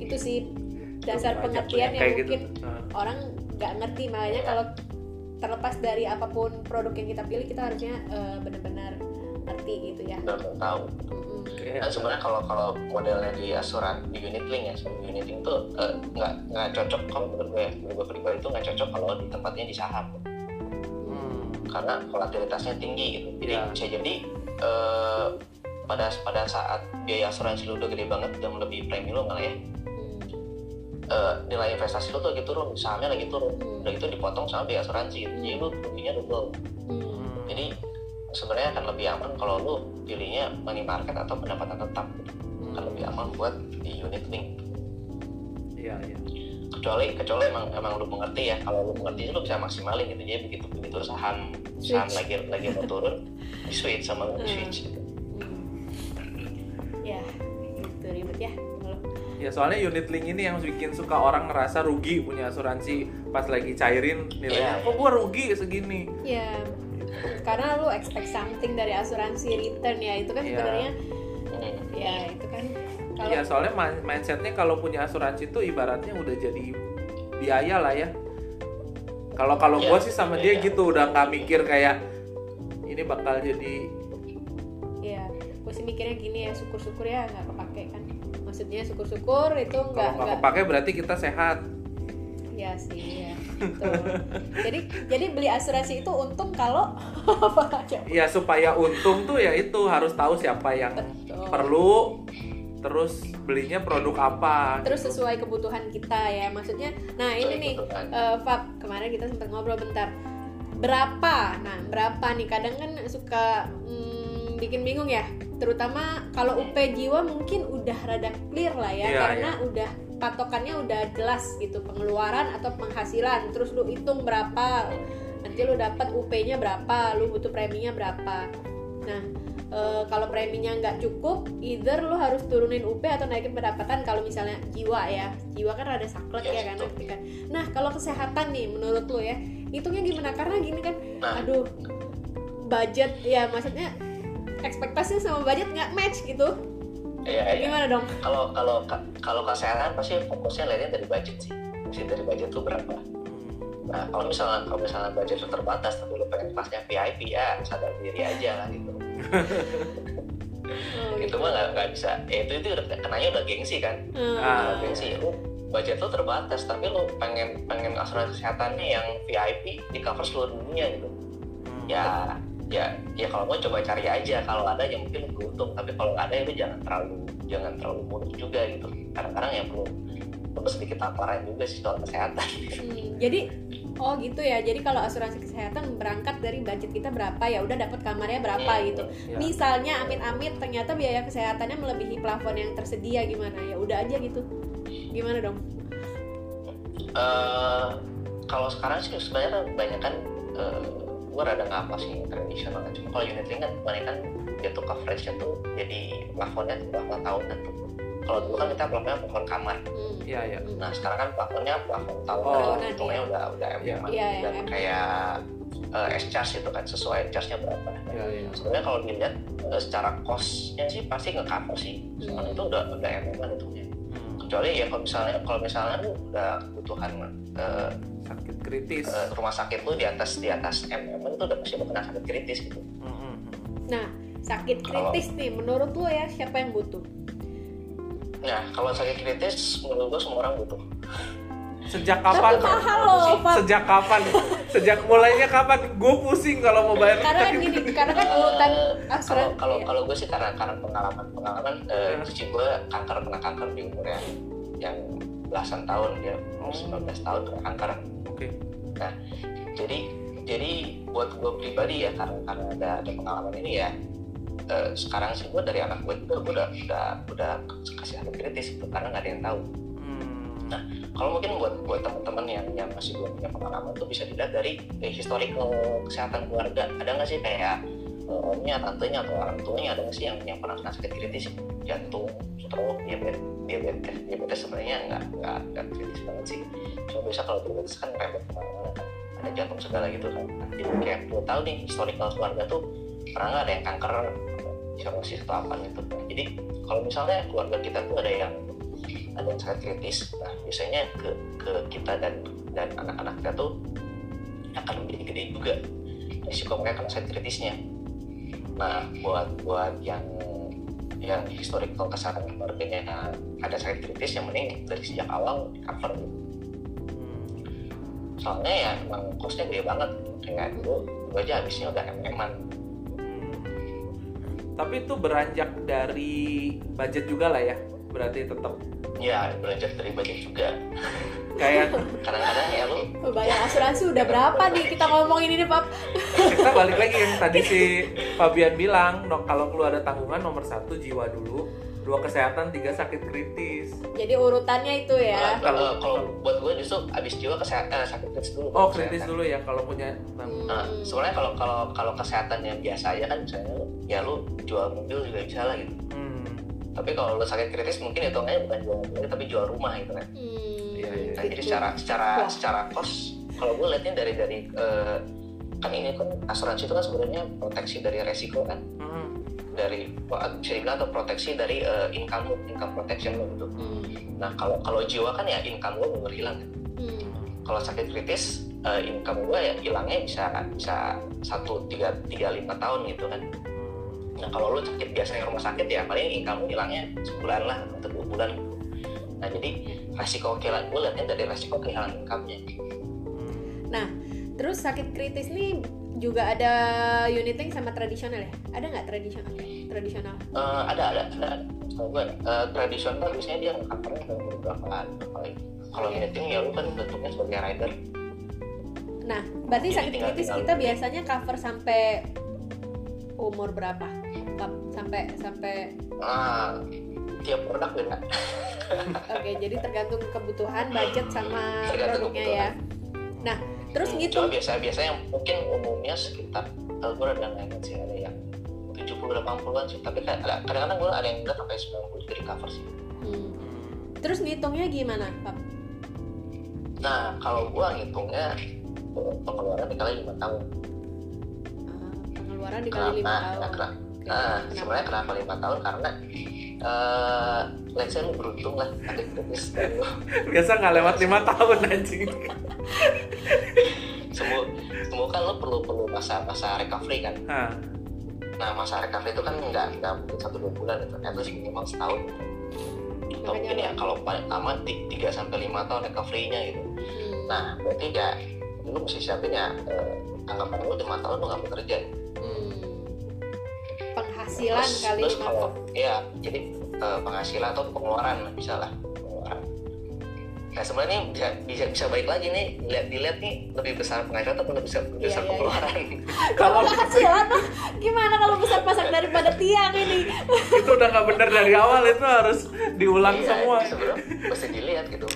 Speaker 1: itu sih dasar pengertian yang
Speaker 3: kayak gitu.
Speaker 1: mungkin
Speaker 3: Nah,
Speaker 1: orang nggak ngerti. Makanya kalau terlepas dari apa pun produk yang kita pilih kita harusnya eh, benar-benar ngerti gitu ya.
Speaker 2: Mau tahu. Dan sebenarnya kalau kalau modelnya di asuran di unit link ya, di unit link tuh eh, nggak nggak cocok. Kalau menurut gue, ya, menurut gue pribadi itu nggak cocok kalau ditempatnya di saham karena volatilitasnya tinggi gitu. Jadi
Speaker 3: Ya.
Speaker 2: bisa jadi eh, pada pada saat biaya asuransi lu udah gede banget udah melebihi premi lu malah ya
Speaker 1: Hmm.
Speaker 2: eh, nilai investasi lu tuh lagi turun, sahamnya lagi turun,
Speaker 1: Hmm.
Speaker 2: udah itu dipotong sama biaya asuransi gitu. Jadi lu ruginya double.
Speaker 1: Hmm.
Speaker 3: hmm.
Speaker 2: Jadi sebenarnya akan lebih aman kalau lu pilihnya money market atau pendapatan tetap gitu. akan lebih aman buat di unit link
Speaker 3: Iya, iya.
Speaker 2: Kecuali kecuali emang emang lu mengerti ya kalau lu mengerti lu bisa maksimalin gitu jadi begitu begitu saham saham lagi lagi mau turun di switch sama lu
Speaker 1: Hmm.
Speaker 2: switch gitu.
Speaker 1: Hmm. ya gitu ribet ya
Speaker 3: Ya soalnya unit link ini yang bikin suka orang ngerasa rugi punya asuransi pas lagi cairin nilainya. Kok
Speaker 2: iya.
Speaker 3: gua rugi segini?
Speaker 1: ya karena lu expect something dari asuransi return ya itu kan
Speaker 3: Iya.
Speaker 1: sebenarnya
Speaker 2: Hmm.
Speaker 1: ya itu kalau
Speaker 3: Iya soalnya mindsetnya kalau punya asuransi itu ibaratnya udah jadi biaya lah ya. Kalau kalau
Speaker 2: Iya,
Speaker 3: gua sih sama dia
Speaker 2: iya.
Speaker 3: gitu udah nggak mikir kayak ini bakal jadi
Speaker 1: ya gue sih mikirnya gini ya syukur-syukur ya nggak kepake kan maksudnya syukur-syukur itu nggak
Speaker 3: nggak kepake berarti kita sehat.
Speaker 1: ya sih ya betul. jadi jadi beli asuransi itu untung kalau apa aja
Speaker 3: Iya supaya untung tuh ya itu harus tahu siapa yang
Speaker 1: Betul.
Speaker 3: perlu terus belinya produk apa.
Speaker 1: terus
Speaker 3: gitu.
Speaker 1: sesuai kebutuhan kita ya maksudnya nah ini nih eh, Fab kemarin kita sempat ngobrol bentar. Berapa? Nah berapa nih? Kadang kan suka hmm, bikin bingung ya. Terutama kalau UP jiwa mungkin udah rada clear lah ya
Speaker 3: Iya,
Speaker 1: karena udah patokannya udah jelas gitu pengeluaran atau penghasilan. Terus lu hitung berapa nanti lu dapat UP-nya berapa lu butuh preminya berapa nah eh, kalau preminya nggak cukup either lu harus turunin UP atau naikin pendapatan kalau misalnya jiwa ya jiwa kan rada saklek ya
Speaker 2: Yes,
Speaker 1: kan nah kalau kesehatan nih menurut lu ya hitungnya gimana karena gini kan
Speaker 2: Nah.
Speaker 1: aduh budget ya maksudnya ekspektasi sama budget nggak match gitu
Speaker 2: Iya, iya.
Speaker 1: gimana dong
Speaker 2: Kalau kalau kalau kesehatan pasti fokusnya lihatnya dari budget sih. Mesti dari budget tuh berapa. Nah, kalau misalnya kalau misalnya budget lu terbatas tapi lu pengen kelasnya VIP ya sadar diri aja lah gitu.
Speaker 1: Oh,
Speaker 2: Itu mah nggak nggak bisa. Ya itu itu udah kenanya udah gengsi kan.
Speaker 1: Hmm.
Speaker 3: Ah.
Speaker 2: gengsi. Lu budget lu terbatas tapi lu pengen pengen asuransi kesehatannya yang VIP di cover seluruh dunia gitu.
Speaker 3: Hmm.
Speaker 2: Ya ya ya kalau mau coba cari aja kalau ada ya mungkin lu beruntung tapi kalau nggak ada ya lu jangan terlalu jangan terlalu muluk juga gitu kadang-kadang ya perlu perlu sedikit tamparan juga sih soal kesehatan
Speaker 1: Hmm, jadi oh gitu ya. Jadi kalau asuransi kesehatan berangkat dari budget kita berapa ya udah dapat kamarnya berapa
Speaker 2: Hmm.
Speaker 1: gitu.
Speaker 3: Ya.
Speaker 1: misalnya amit-amit ternyata biaya kesehatannya melebihi plafon yang tersedia gimana? Ya udah aja gitu. Gimana dong?
Speaker 2: Eh, kalau sekarang sih sebenarnya banyak kan gue rada nggak apa sih tradisional kan. Cuma kalau unit link kan kebanyakan dia tuh coverage-nya tuh jadi plafonnya tuh berapa tahunan tuh kalau dulu kan kita plafonnya plafon kamar
Speaker 1: Hmm.
Speaker 3: Iya, iya.
Speaker 1: Hmm.
Speaker 2: nah sekarang kan plafonnya plafon tahun
Speaker 3: Oh.
Speaker 1: Tahunan,
Speaker 2: untungnya
Speaker 1: iya.
Speaker 2: udah udah
Speaker 3: Iya.
Speaker 2: emang
Speaker 1: Iya,
Speaker 2: dan
Speaker 1: iya.
Speaker 2: kayak eh, S charge itu kan sesuai charge-nya berapa
Speaker 3: Iya, iya.
Speaker 2: sebenarnya kalau dilihat eh, secara cost-nya sih pasti nge cover sih soalnya
Speaker 1: Hmm.
Speaker 2: itu udah udah emang hitungnya
Speaker 3: Hmm.
Speaker 2: kecuali ya kalau misalnya kalau misalnya lu udah kebutuhan eh,
Speaker 3: Sakit kritis.
Speaker 2: eh, rumah sakit lu di atas di atas MM itu udah pasti bakal sakit kritis gitu
Speaker 3: Hmm, hmm, hmm.
Speaker 1: Nah, sakit kritis nih, menurut lo ya siapa yang butuh?
Speaker 2: Nah kalau sakit kritis menurut gua semua orang butuh
Speaker 3: Sejak kapan?
Speaker 1: Tapi mahal loh, Pak.
Speaker 3: Sejak kapan? Sejak mulainya kapan? Gue pusing kalau mau bayar.
Speaker 1: Karena kan gini, karena kan urutan
Speaker 2: Eh, kalau
Speaker 1: asuransi.
Speaker 2: kalau kalau gue sih karena karena pengalaman pengalaman eh,
Speaker 3: Hmm.
Speaker 2: cuci gue kanker kena kanker di umur yang yang belasan tahun dia umur
Speaker 3: Oh.
Speaker 2: 19 tahun kena kanker
Speaker 3: Oke.
Speaker 2: jadi jadi buat gue pribadi ya karena karena ada ada pengalaman ini ya eh, sekarang sih gue dari anak gue juga gue udah udah udah kasih sakit kritis itu karena nggak ada yang tahu.
Speaker 3: Hmm.
Speaker 2: kalau mungkin buat buat teman-teman yang yang masih belum punya pengalaman tuh bisa dilihat dari eh, historical kesehatan keluarga. Ada nggak sih kayak eh, omnya tantenya atau orang tuanya ada nggak sih yang yang pernah kena sakit kritis? Jantung stroke diabetes diabetes diabetes sebenarnya nggak nggak nggak kritis banget sih. Cuma biasa kalau diabetes kan repot ke mana-mana kan ada jantung segala gitu kan. Jadi kayak perlu tahu nih historical keluarga tuh pernah ada yang kanker cirrhosis atau apa gitu. Jadi kalau misalnya keluarga kita tuh ada yang ada yang sangat kritis nah biasanya ke ke kita dan dan anak-anak kita tuh akan menjadi gede juga risiko mereka kena sakit kritisnya. Nah buat buat yang yang historical kesehatan keluarganya ada sakit kritis yang mending dari sejak awal di cover. Soalnya ya emang costnya gede banget. Kayak dulu gue aja habisnya udah MM-an
Speaker 3: Tapi itu beranjak dari budget juga lah ya. Berarti tetap
Speaker 2: ya belajar dari budget juga
Speaker 3: kayak
Speaker 2: kadang-kadang ya lu
Speaker 1: Bayar asuransi udah berapa nih kita ngomongin ini, Pap?
Speaker 3: kita balik lagi yang tadi si Fabian bilang, no, kalau keluar ada tanggungan nomor satu jiwa dulu, dua kesehatan, tiga sakit kritis.
Speaker 1: Jadi urutannya itu ya.
Speaker 2: Kalau
Speaker 3: Kalau-
Speaker 2: kalau buat gue justru abis jiwa kesehatan sakit kritis dulu.
Speaker 3: Oh kritis
Speaker 2: kesehatan.
Speaker 3: dulu ya kalau punya tanggungan.
Speaker 2: Nah,
Speaker 1: Hmm.
Speaker 2: sebenarnya kalau kalau kalau kesehatan yang biasa aja kan misalnya ya lu jual mobil juga bisa lah gitu.
Speaker 3: Hmm.
Speaker 2: Tapi kalau lu sakit kritis mungkin hitungannya bukan jual mobil tapi jual rumah gitu kan.
Speaker 1: Hmm,
Speaker 3: Iya, iya.
Speaker 2: Nah, jadi secara secara
Speaker 1: Wah.
Speaker 2: secara cost kalau gue liatnya dari dari eh, kan ini kan asuransi itu kan sebenarnya proteksi dari resiko kan
Speaker 3: Hmm.
Speaker 2: Dari bisa dibilang atau proteksi dari eh, income income protection lo gitu.
Speaker 1: Hmm,
Speaker 2: Nah kalau kalau jiwa kan ya income gue bener hilang kan.
Speaker 1: hmm,
Speaker 2: kalau sakit kritis eh, income gue ya hilangnya bisa bisa satu tiga tiga lima tahun gitu kan nah kalau lu sakit biasa yang rumah sakit ya paling income lu hilangnya sebulan lah atau dua bulan gitu nah jadi resiko kehilangan gue liatnya dari resiko kehilangan income-nya
Speaker 3: Hmm.
Speaker 1: Terus sakit kritis nih juga ada uniting sama tradisional ya? Ada nggak tradisional? Tradisional.
Speaker 2: Eh, ada ada ada gue eh, tradisional biasanya dia covernya ke beberapa beberapa lagi kalau
Speaker 1: Oke.
Speaker 2: meeting ya lu kan bentuknya sebagai rider
Speaker 1: Nah, berarti
Speaker 2: Jadi
Speaker 1: sakit kritis kita biasanya cover sampai umur berapa? Sampai sampai
Speaker 2: nah tiap produk beda
Speaker 1: oke, jadi tergantung kebutuhan, budget sama
Speaker 2: Tergantung
Speaker 1: produknya ya. Nah, Terus
Speaker 2: Hmm,
Speaker 1: gitu.
Speaker 2: cuma biasa biasa yang mungkin umumnya sekitar kalau gue ada ingat sih ada yang 70 80-an sih tapi kadang-kadang gue ada yang bilang sampai 90 juga di cover sih
Speaker 1: Hmm. Terus ngitungnya gimana, Pap?
Speaker 2: nah kalau gue ngitungnya pengeluaran dikali 5 tahun
Speaker 1: Ah, pengeluaran dikali lima
Speaker 2: Nah,
Speaker 1: tahun.
Speaker 2: nah, nah
Speaker 1: kenapa?
Speaker 2: sebenarnya kenapa 5 tahun karena eh let's say lu beruntung lah ada lu
Speaker 3: Biasa nggak lewat lima tahun anjing.
Speaker 2: semua semua kan lu perlu perlu masa masa recovery kan
Speaker 3: Nah,
Speaker 2: nah masa recovery itu kan nggak nggak mungkin satu dua bulan gitu at least minimal setahun atau mungkin ya
Speaker 1: lo-
Speaker 2: kalau paling lama 3 sampai lima tahun recovery-nya gitu
Speaker 1: Hmm.
Speaker 2: nah berarti ya lu mesti siapin ya eh, anggapan lu lima tahun lu nggak bekerja.
Speaker 1: Penghasilan
Speaker 2: Terus-
Speaker 1: kali
Speaker 2: terus kalau
Speaker 1: Pap.
Speaker 2: ya jadi eh, penghasilan atau pengeluaran lah pengeluaran nah sebenarnya ini bisa bisa bisa baik lagi nih dilihat dilihat nih lebih besar penghasilan atau lebih besar, lebih besar
Speaker 1: Iya, iya,
Speaker 2: pengeluaran
Speaker 1: Kalau penghasilan tuh gimana kalau besar pasak daripada tiang ini?
Speaker 3: itu udah nggak bener dari awal itu harus diulang
Speaker 2: Iya,
Speaker 3: semua.
Speaker 2: sebenarnya mesti dilihat gitu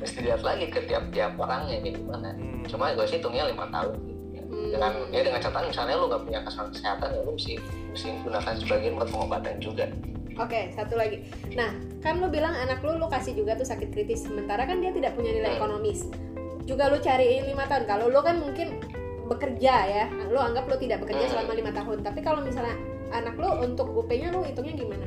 Speaker 2: mesti dilihat lagi ke tiap tiap orangnya kayak gimana
Speaker 3: Hmm.
Speaker 2: cuma gue sih hitungnya lima tahun. Dengan ya dengan catatan misalnya lu nggak punya kesehatan kesehatan ya lu mesti mesti gunakan sebagian buat pengobatan juga
Speaker 1: Oke, satu lagi. Nah, kan lu bilang anak lu lu kasih juga tuh sakit kritis, sementara kan dia tidak punya nilai
Speaker 2: Hmm.
Speaker 1: ekonomis. Juga lu cariin lima tahun. Kalau lu kan mungkin bekerja ya, lu anggap lu tidak bekerja
Speaker 2: Hmm.
Speaker 1: selama lima tahun. Tapi kalau misalnya anak lu untuk UP-nya lu hitungnya gimana?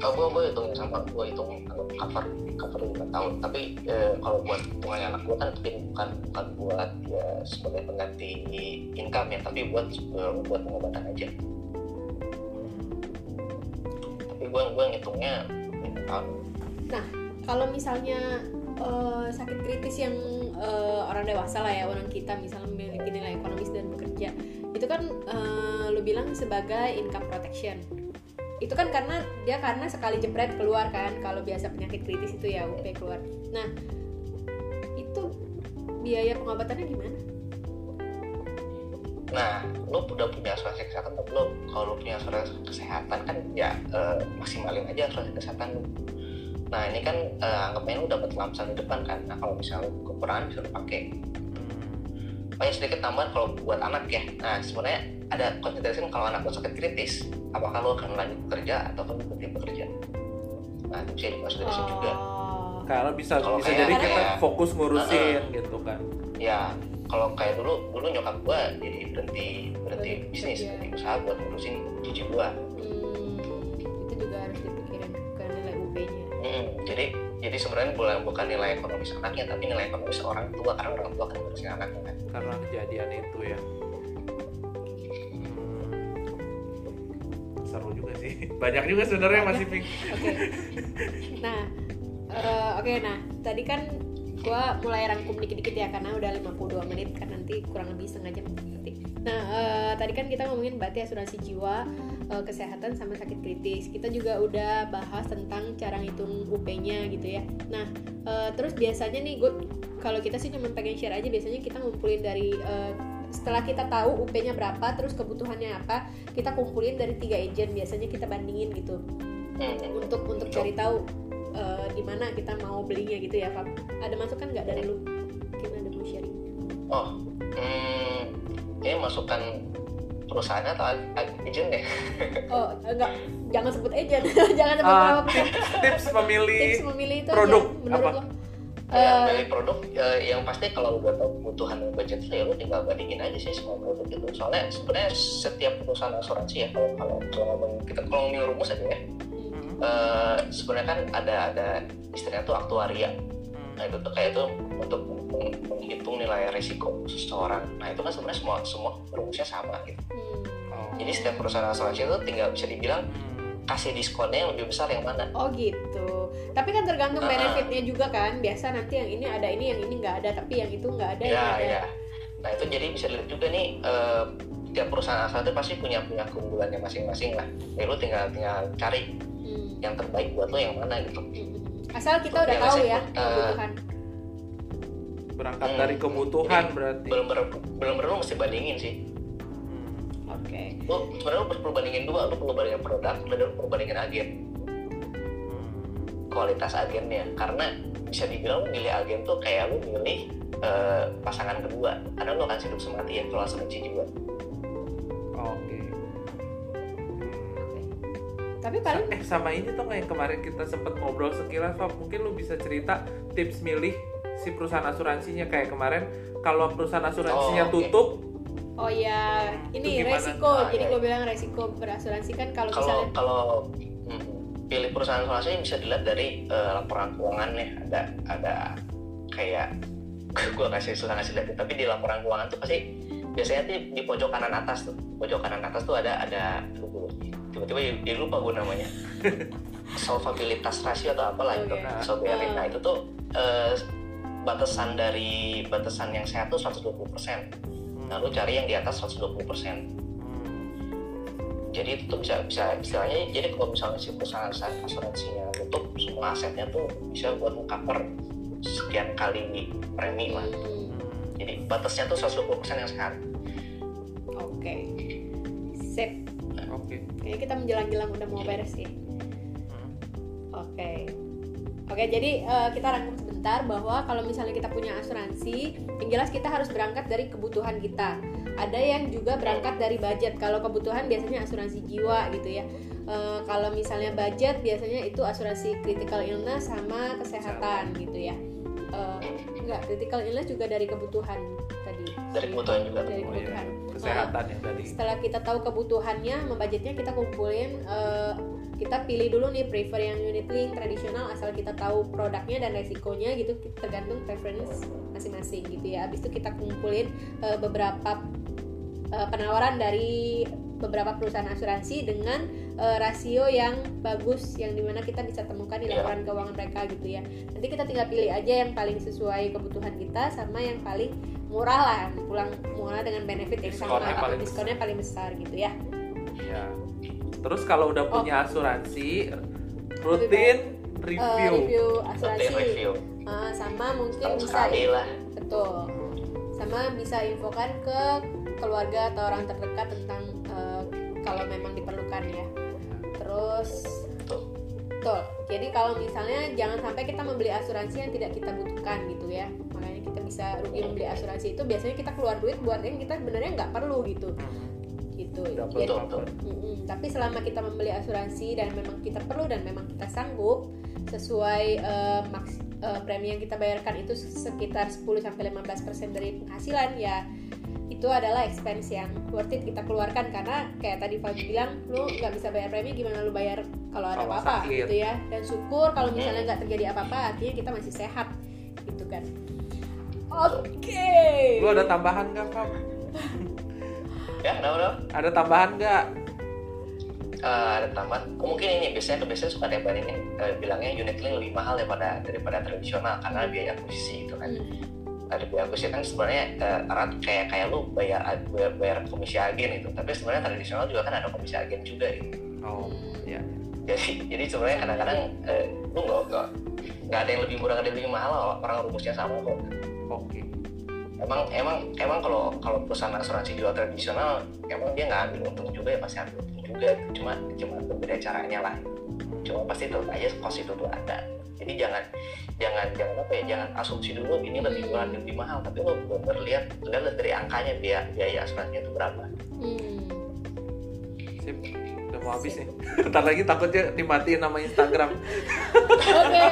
Speaker 2: Kalau gue gue hitung sama gue hitung cover cover lima tahun. Tapi eh, kalau buat hitungannya anak gue kan tapi bukan bukan buat ya sebagai pengganti income ya tapi buat eh, buat pengobatan aja. Tapi gue gue ngitungnya lima tahun.
Speaker 1: Kalau misalnya eh, sakit kritis yang eh, orang dewasa lah ya, orang kita misalnya memiliki nilai ekonomis dan bekerja, itu kan eh, lu bilang sebagai income protection. Itu kan karena dia karena sekali jepret keluar kan, kalau biasa penyakit kritis itu ya UP keluar. Nah, itu biaya pengobatannya gimana?
Speaker 2: nah lu udah punya asuransi kesehatan atau belum kalau lu punya asuransi kesehatan kan ya eh, maksimalin aja asuransi kesehatan lu nah ini kan eh, anggapnya lu dapat lamsan di depan kan nah kalau misalnya kekurangan bisa lu pakai Oh ya sedikit tambahan kalau buat anak ya. Nah sebenarnya ada konsiderasi kalau anak lu sakit kritis, apakah lu akan lanjut bekerja atau lu berhenti bekerja? Nah itu bisa juga.
Speaker 1: Oh.
Speaker 3: Kalau bisa
Speaker 2: Kalau
Speaker 3: bisa
Speaker 2: kayak-
Speaker 3: jadi kita
Speaker 2: kayak-
Speaker 3: fokus ngurusin gitu kan.
Speaker 2: Ya kalau kayak dulu dulu nyokap gua jadi berhenti berhenti bisnis, berhenti usaha buat ngurusin cucu gua.
Speaker 1: Hmm, itu juga harus dipikirin
Speaker 2: sebenarnya bukan bukan nilai ekonomis anaknya tapi nilai ekonomis orang tua karena orang tua kan ngurusin anaknya kan.
Speaker 3: Karena kejadian itu ya. Hmm. Seru juga sih. Banyak juga sebenarnya masih pink.
Speaker 1: Oke. Nah, eh, oke nah, tadi kan gua mulai rangkum dikit-dikit ya karena udah 52 menit kan nanti kurang lebih setengah jam nanti. Nah, eh, tadi kan kita ngomongin berarti asuransi jiwa, eh, kesehatan sama sakit kritis. Kita juga udah bahas tentang cara ngitung UP-nya gitu ya. Nah, eh, terus biasanya nih gue kalau kita sih cuma pengen share aja biasanya kita ngumpulin dari eh, setelah kita tahu UP-nya berapa, terus kebutuhannya apa, kita kumpulin dari tiga agent biasanya kita bandingin gitu
Speaker 2: Hmm.
Speaker 1: untuk untuk cari tahu eh, di mana kita mau belinya gitu ya Pak. Ada masukan nggak dari lu? Mungkin ada mau sharing?
Speaker 2: Oh, hmm, ini masukan perusahaannya atau agent ya?
Speaker 1: Oh enggak, jangan sebut agent, jangan sebut berapa persen.
Speaker 3: tips, tips memilih
Speaker 1: Tips memilih itu
Speaker 3: produk,
Speaker 1: aja, menurut
Speaker 3: apa?
Speaker 1: lo.
Speaker 2: ya,
Speaker 1: Eh,
Speaker 2: milih produk eh, yang pasti kalau udah tahu kebutuhan dan budget lu, ya lu tinggal bandingin aja sih semua produk itu soalnya sebenarnya setiap perusahaan asuransi ya kalau kalau kalau ngomong kita kalau ngomongin rumus aja ya
Speaker 3: Hmm,
Speaker 2: eh, sebenarnya kan ada ada istilahnya tuh aktuaria. Nah itu tuh kayak itu untuk meng- menghitung nilai risiko seseorang nah itu kan sebenarnya semua semua rumusnya sama gitu
Speaker 1: hmm.
Speaker 3: Oh.
Speaker 2: jadi setiap perusahaan asuransi itu tinggal bisa dibilang
Speaker 3: Hmm.
Speaker 2: kasih diskonnya yang lebih besar yang mana
Speaker 1: Oh gitu. Tapi kan tergantung
Speaker 2: Ah.
Speaker 1: benefitnya juga kan. Biasa nanti yang ini ada ini, yang ini nggak ada, tapi yang itu nggak ada. yang
Speaker 2: ya
Speaker 1: ada.
Speaker 2: ya nah itu jadi bisa dilihat juga nih eh, tiap perusahaan asuransi pasti punya punya keunggulannya masing-masing lah ya lu tinggal tinggal cari
Speaker 1: Hmm.
Speaker 2: yang terbaik buat lo yang mana gitu
Speaker 1: Hmm. Asal kita udah tahu ya
Speaker 2: eh,
Speaker 1: kebutuhan.
Speaker 3: Berangkat
Speaker 2: Hmm.
Speaker 3: dari kebutuhan
Speaker 2: Jadi,
Speaker 3: berarti.
Speaker 2: belum belum belum perlu mesti bandingin sih
Speaker 3: Hmm.
Speaker 1: Oke.
Speaker 2: lu sebenarnya lu perlu bandingin dua lu perlu bandingin produk dan lu perlu bandingin agen
Speaker 3: Hmm.
Speaker 2: kualitas agennya karena bisa dibilang milih agen tuh kayak lu milih eh, pasangan kedua karena lu akan hidup semati ya kalau asuransi jiwa
Speaker 3: Oke.
Speaker 1: Oke. Tapi paling
Speaker 3: Eh sama ini tuh yang kemarin kita sempat ngobrol sekilas Pak, mungkin lu bisa cerita tips milih si perusahaan asuransinya. Kayak kemarin kalau perusahaan asuransinya
Speaker 2: Oh,
Speaker 3: tutup
Speaker 1: Oh ya, ini resiko.
Speaker 2: Ah,
Speaker 1: Jadi
Speaker 2: iya.
Speaker 1: gue bilang resiko berasuransi kan kalau
Speaker 2: kalau
Speaker 1: misalnya
Speaker 2: kalau hmm, pilih perusahaan asuransi bisa dilihat dari eh, laporan keuangannya ada ada kayak gue kasih susah ngasih lihat tapi di laporan keuangan tuh pasti biasanya tuh di pojok kanan atas tuh. Pojok kanan atas tuh ada ada tiba-tiba jadi lupa gue namanya solvabilitas rasio atau apalah itu
Speaker 1: Oke.
Speaker 2: solvabilitas
Speaker 1: Hmm.
Speaker 2: nah itu tuh eh, batasan dari batasan yang sehat tuh 120% nah lu cari yang di atas 120%
Speaker 3: Hmm.
Speaker 2: jadi itu tuh bisa bisa istilahnya jadi kalau misalnya si perusahaan asuransinya tutup semua asetnya tuh bisa buat mengcover sekian kali premi lah
Speaker 1: Hmm,
Speaker 2: jadi batasnya tuh 120% yang sehat
Speaker 1: Oke. Sip.
Speaker 3: Oke.
Speaker 1: Kayaknya kita menjelang-jelang udah mau beres ya.
Speaker 3: Hmm.
Speaker 1: Oke. Oke, jadi eh, kita rangkum sebentar bahwa kalau misalnya kita punya asuransi, yang jelas kita harus berangkat dari kebutuhan kita. ada yang juga berangkat dari budget kalau kebutuhan biasanya asuransi jiwa gitu ya uh, kalau misalnya budget biasanya itu asuransi critical illness sama kesehatan gitu ya uh, enggak critical illness juga dari kebutuhan tadi
Speaker 2: dari kebutuhan juga
Speaker 1: dari
Speaker 3: Oh, iya. Kesehatan yang tadi.
Speaker 1: Setelah kita tahu kebutuhannya membudgetnya kita kumpulin eh, kita pilih dulu nih prefer yang unit link tradisional asal kita tahu produknya dan resikonya gitu tergantung preference masing-masing gitu ya. Habis itu kita kumpulin eh, beberapa eh, penawaran dari beberapa perusahaan asuransi dengan eh, rasio yang bagus yang di mana kita bisa temukan di
Speaker 2: Iya.
Speaker 1: laporan keuangan mereka gitu ya. Nanti kita tinggal pilih aja yang paling sesuai kebutuhan kita sama yang paling murah lah pulang murah dengan benefit yang sama.
Speaker 3: Diskonnya
Speaker 1: atau
Speaker 3: paling
Speaker 1: diskonnya paling besar gitu ya.
Speaker 3: Ya terus kalau udah
Speaker 1: Oh.
Speaker 3: punya asuransi rutin
Speaker 1: Eh,
Speaker 3: review,
Speaker 1: review
Speaker 2: rutin
Speaker 1: asuransi.
Speaker 2: review.
Speaker 1: Eh, sama mungkin
Speaker 2: setahun
Speaker 1: bisa
Speaker 2: lah.
Speaker 1: betul. Sama bisa infokan ke keluarga atau orang terdekat tentang eh, kalau memang diperlukan ya. Terus
Speaker 2: Betul.
Speaker 1: jadi kalau misalnya jangan sampai kita membeli asuransi yang tidak kita butuhkan gitu ya makanya kita bisa rugi membeli asuransi itu biasanya kita keluar duit buat yang kita sebenarnya nggak perlu gitu gitu Jadi-
Speaker 2: Betul,
Speaker 3: cover.
Speaker 1: Mm-mm. Tapi selama kita membeli asuransi dan memang kita perlu dan memang kita sanggup sesuai eh, maks- eh, premi yang kita bayarkan itu sekitar 10 sampai 15% dari penghasilan ya itu adalah expense yang worth it kita keluarkan karena kayak tadi Fabi bilang lu nggak bisa bayar premi gimana lu bayar kalau ada apa-apa gitu ya. Dan syukur kalau misalnya nggak terjadi apa-apa artinya kita masih sehat gitu kan. Oke.
Speaker 3: Lu ada tambahan nggak Fab?
Speaker 2: ya kenapa kenapa?
Speaker 3: ada tambahan nggak?
Speaker 2: Eh, ada tambahan. Oh, mungkin ini biasanya biasanya suka ada yang bandingin eh, bilangnya unit link lebih mahal daripada daripada tradisional karena biaya akuisisi itu kan.
Speaker 1: Hmm.
Speaker 2: Ada biaya akuisisi kan sebenarnya erat kayak kayak lu bayar, bayar bayar komisi agen itu. Tapi sebenarnya tradisional juga kan ada komisi agen juga gitu.
Speaker 3: Oh
Speaker 1: Hmm.
Speaker 3: ya
Speaker 2: jadi jadi sebenarnya kadang-kadang eh, lu nggak nggak nggak ada yang lebih murah nggak ada yang lebih mahal orang rumusnya sama kok.
Speaker 3: Oke.
Speaker 2: Emang emang emang kalau kalau perusahaan asuransi jual tradisional emang dia nggak ambil untung juga ya pasti ambil untung juga. Cuma cuma berbeda caranya lah. Cuma pasti tetap aja cost itu tuh ada jadi jangan jangan jangan apa ya jangan asumsi dulu ini lebih murah ini lebih mahal. Tapi lo benar lihat lihat dari angkanya biaya biaya asuransinya itu berapa.
Speaker 1: Hmm.
Speaker 3: sip udah mau habis nih ntar lagi takutnya dimatiin nama Instagram
Speaker 1: Oke,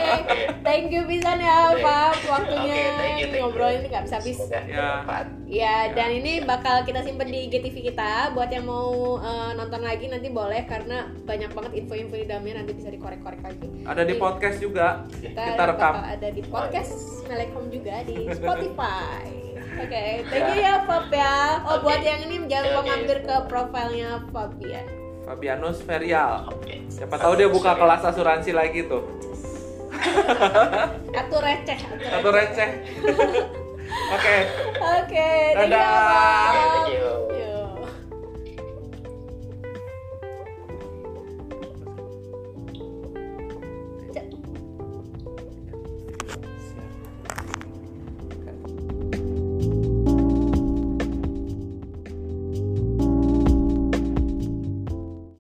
Speaker 1: thank you pisan ya
Speaker 2: Oke.
Speaker 1: Pak waktunya
Speaker 2: Oke, thank you, thank you.
Speaker 1: ngobrol ini nggak bisa habis.
Speaker 3: Ya.
Speaker 2: bermanfaat.
Speaker 1: Ya, dan ini bakal kita simpen di IGTV kita buat yang mau eh, nonton lagi nanti boleh karena banyak banget info-info di dalamnya nanti bisa dikorek-korek lagi.
Speaker 3: ada di
Speaker 1: Jadi,
Speaker 3: podcast juga
Speaker 1: Kita,
Speaker 3: kita rekam
Speaker 1: ada di podcast Melekom juga di Spotify. Oke, thank you ya Fab ya. Oh,
Speaker 2: Oke.
Speaker 1: buat yang ini jangan lupa
Speaker 2: Oke.
Speaker 1: mampir ke profilnya Fabian.
Speaker 3: Fabianus Ferial.
Speaker 2: Oke.
Speaker 3: siapa tahu dia buka kelas asuransi lagi tuh.
Speaker 1: Atur receh, atur
Speaker 3: satu receh. Oke.
Speaker 1: Oke,
Speaker 3: Dadah.
Speaker 2: Thank you.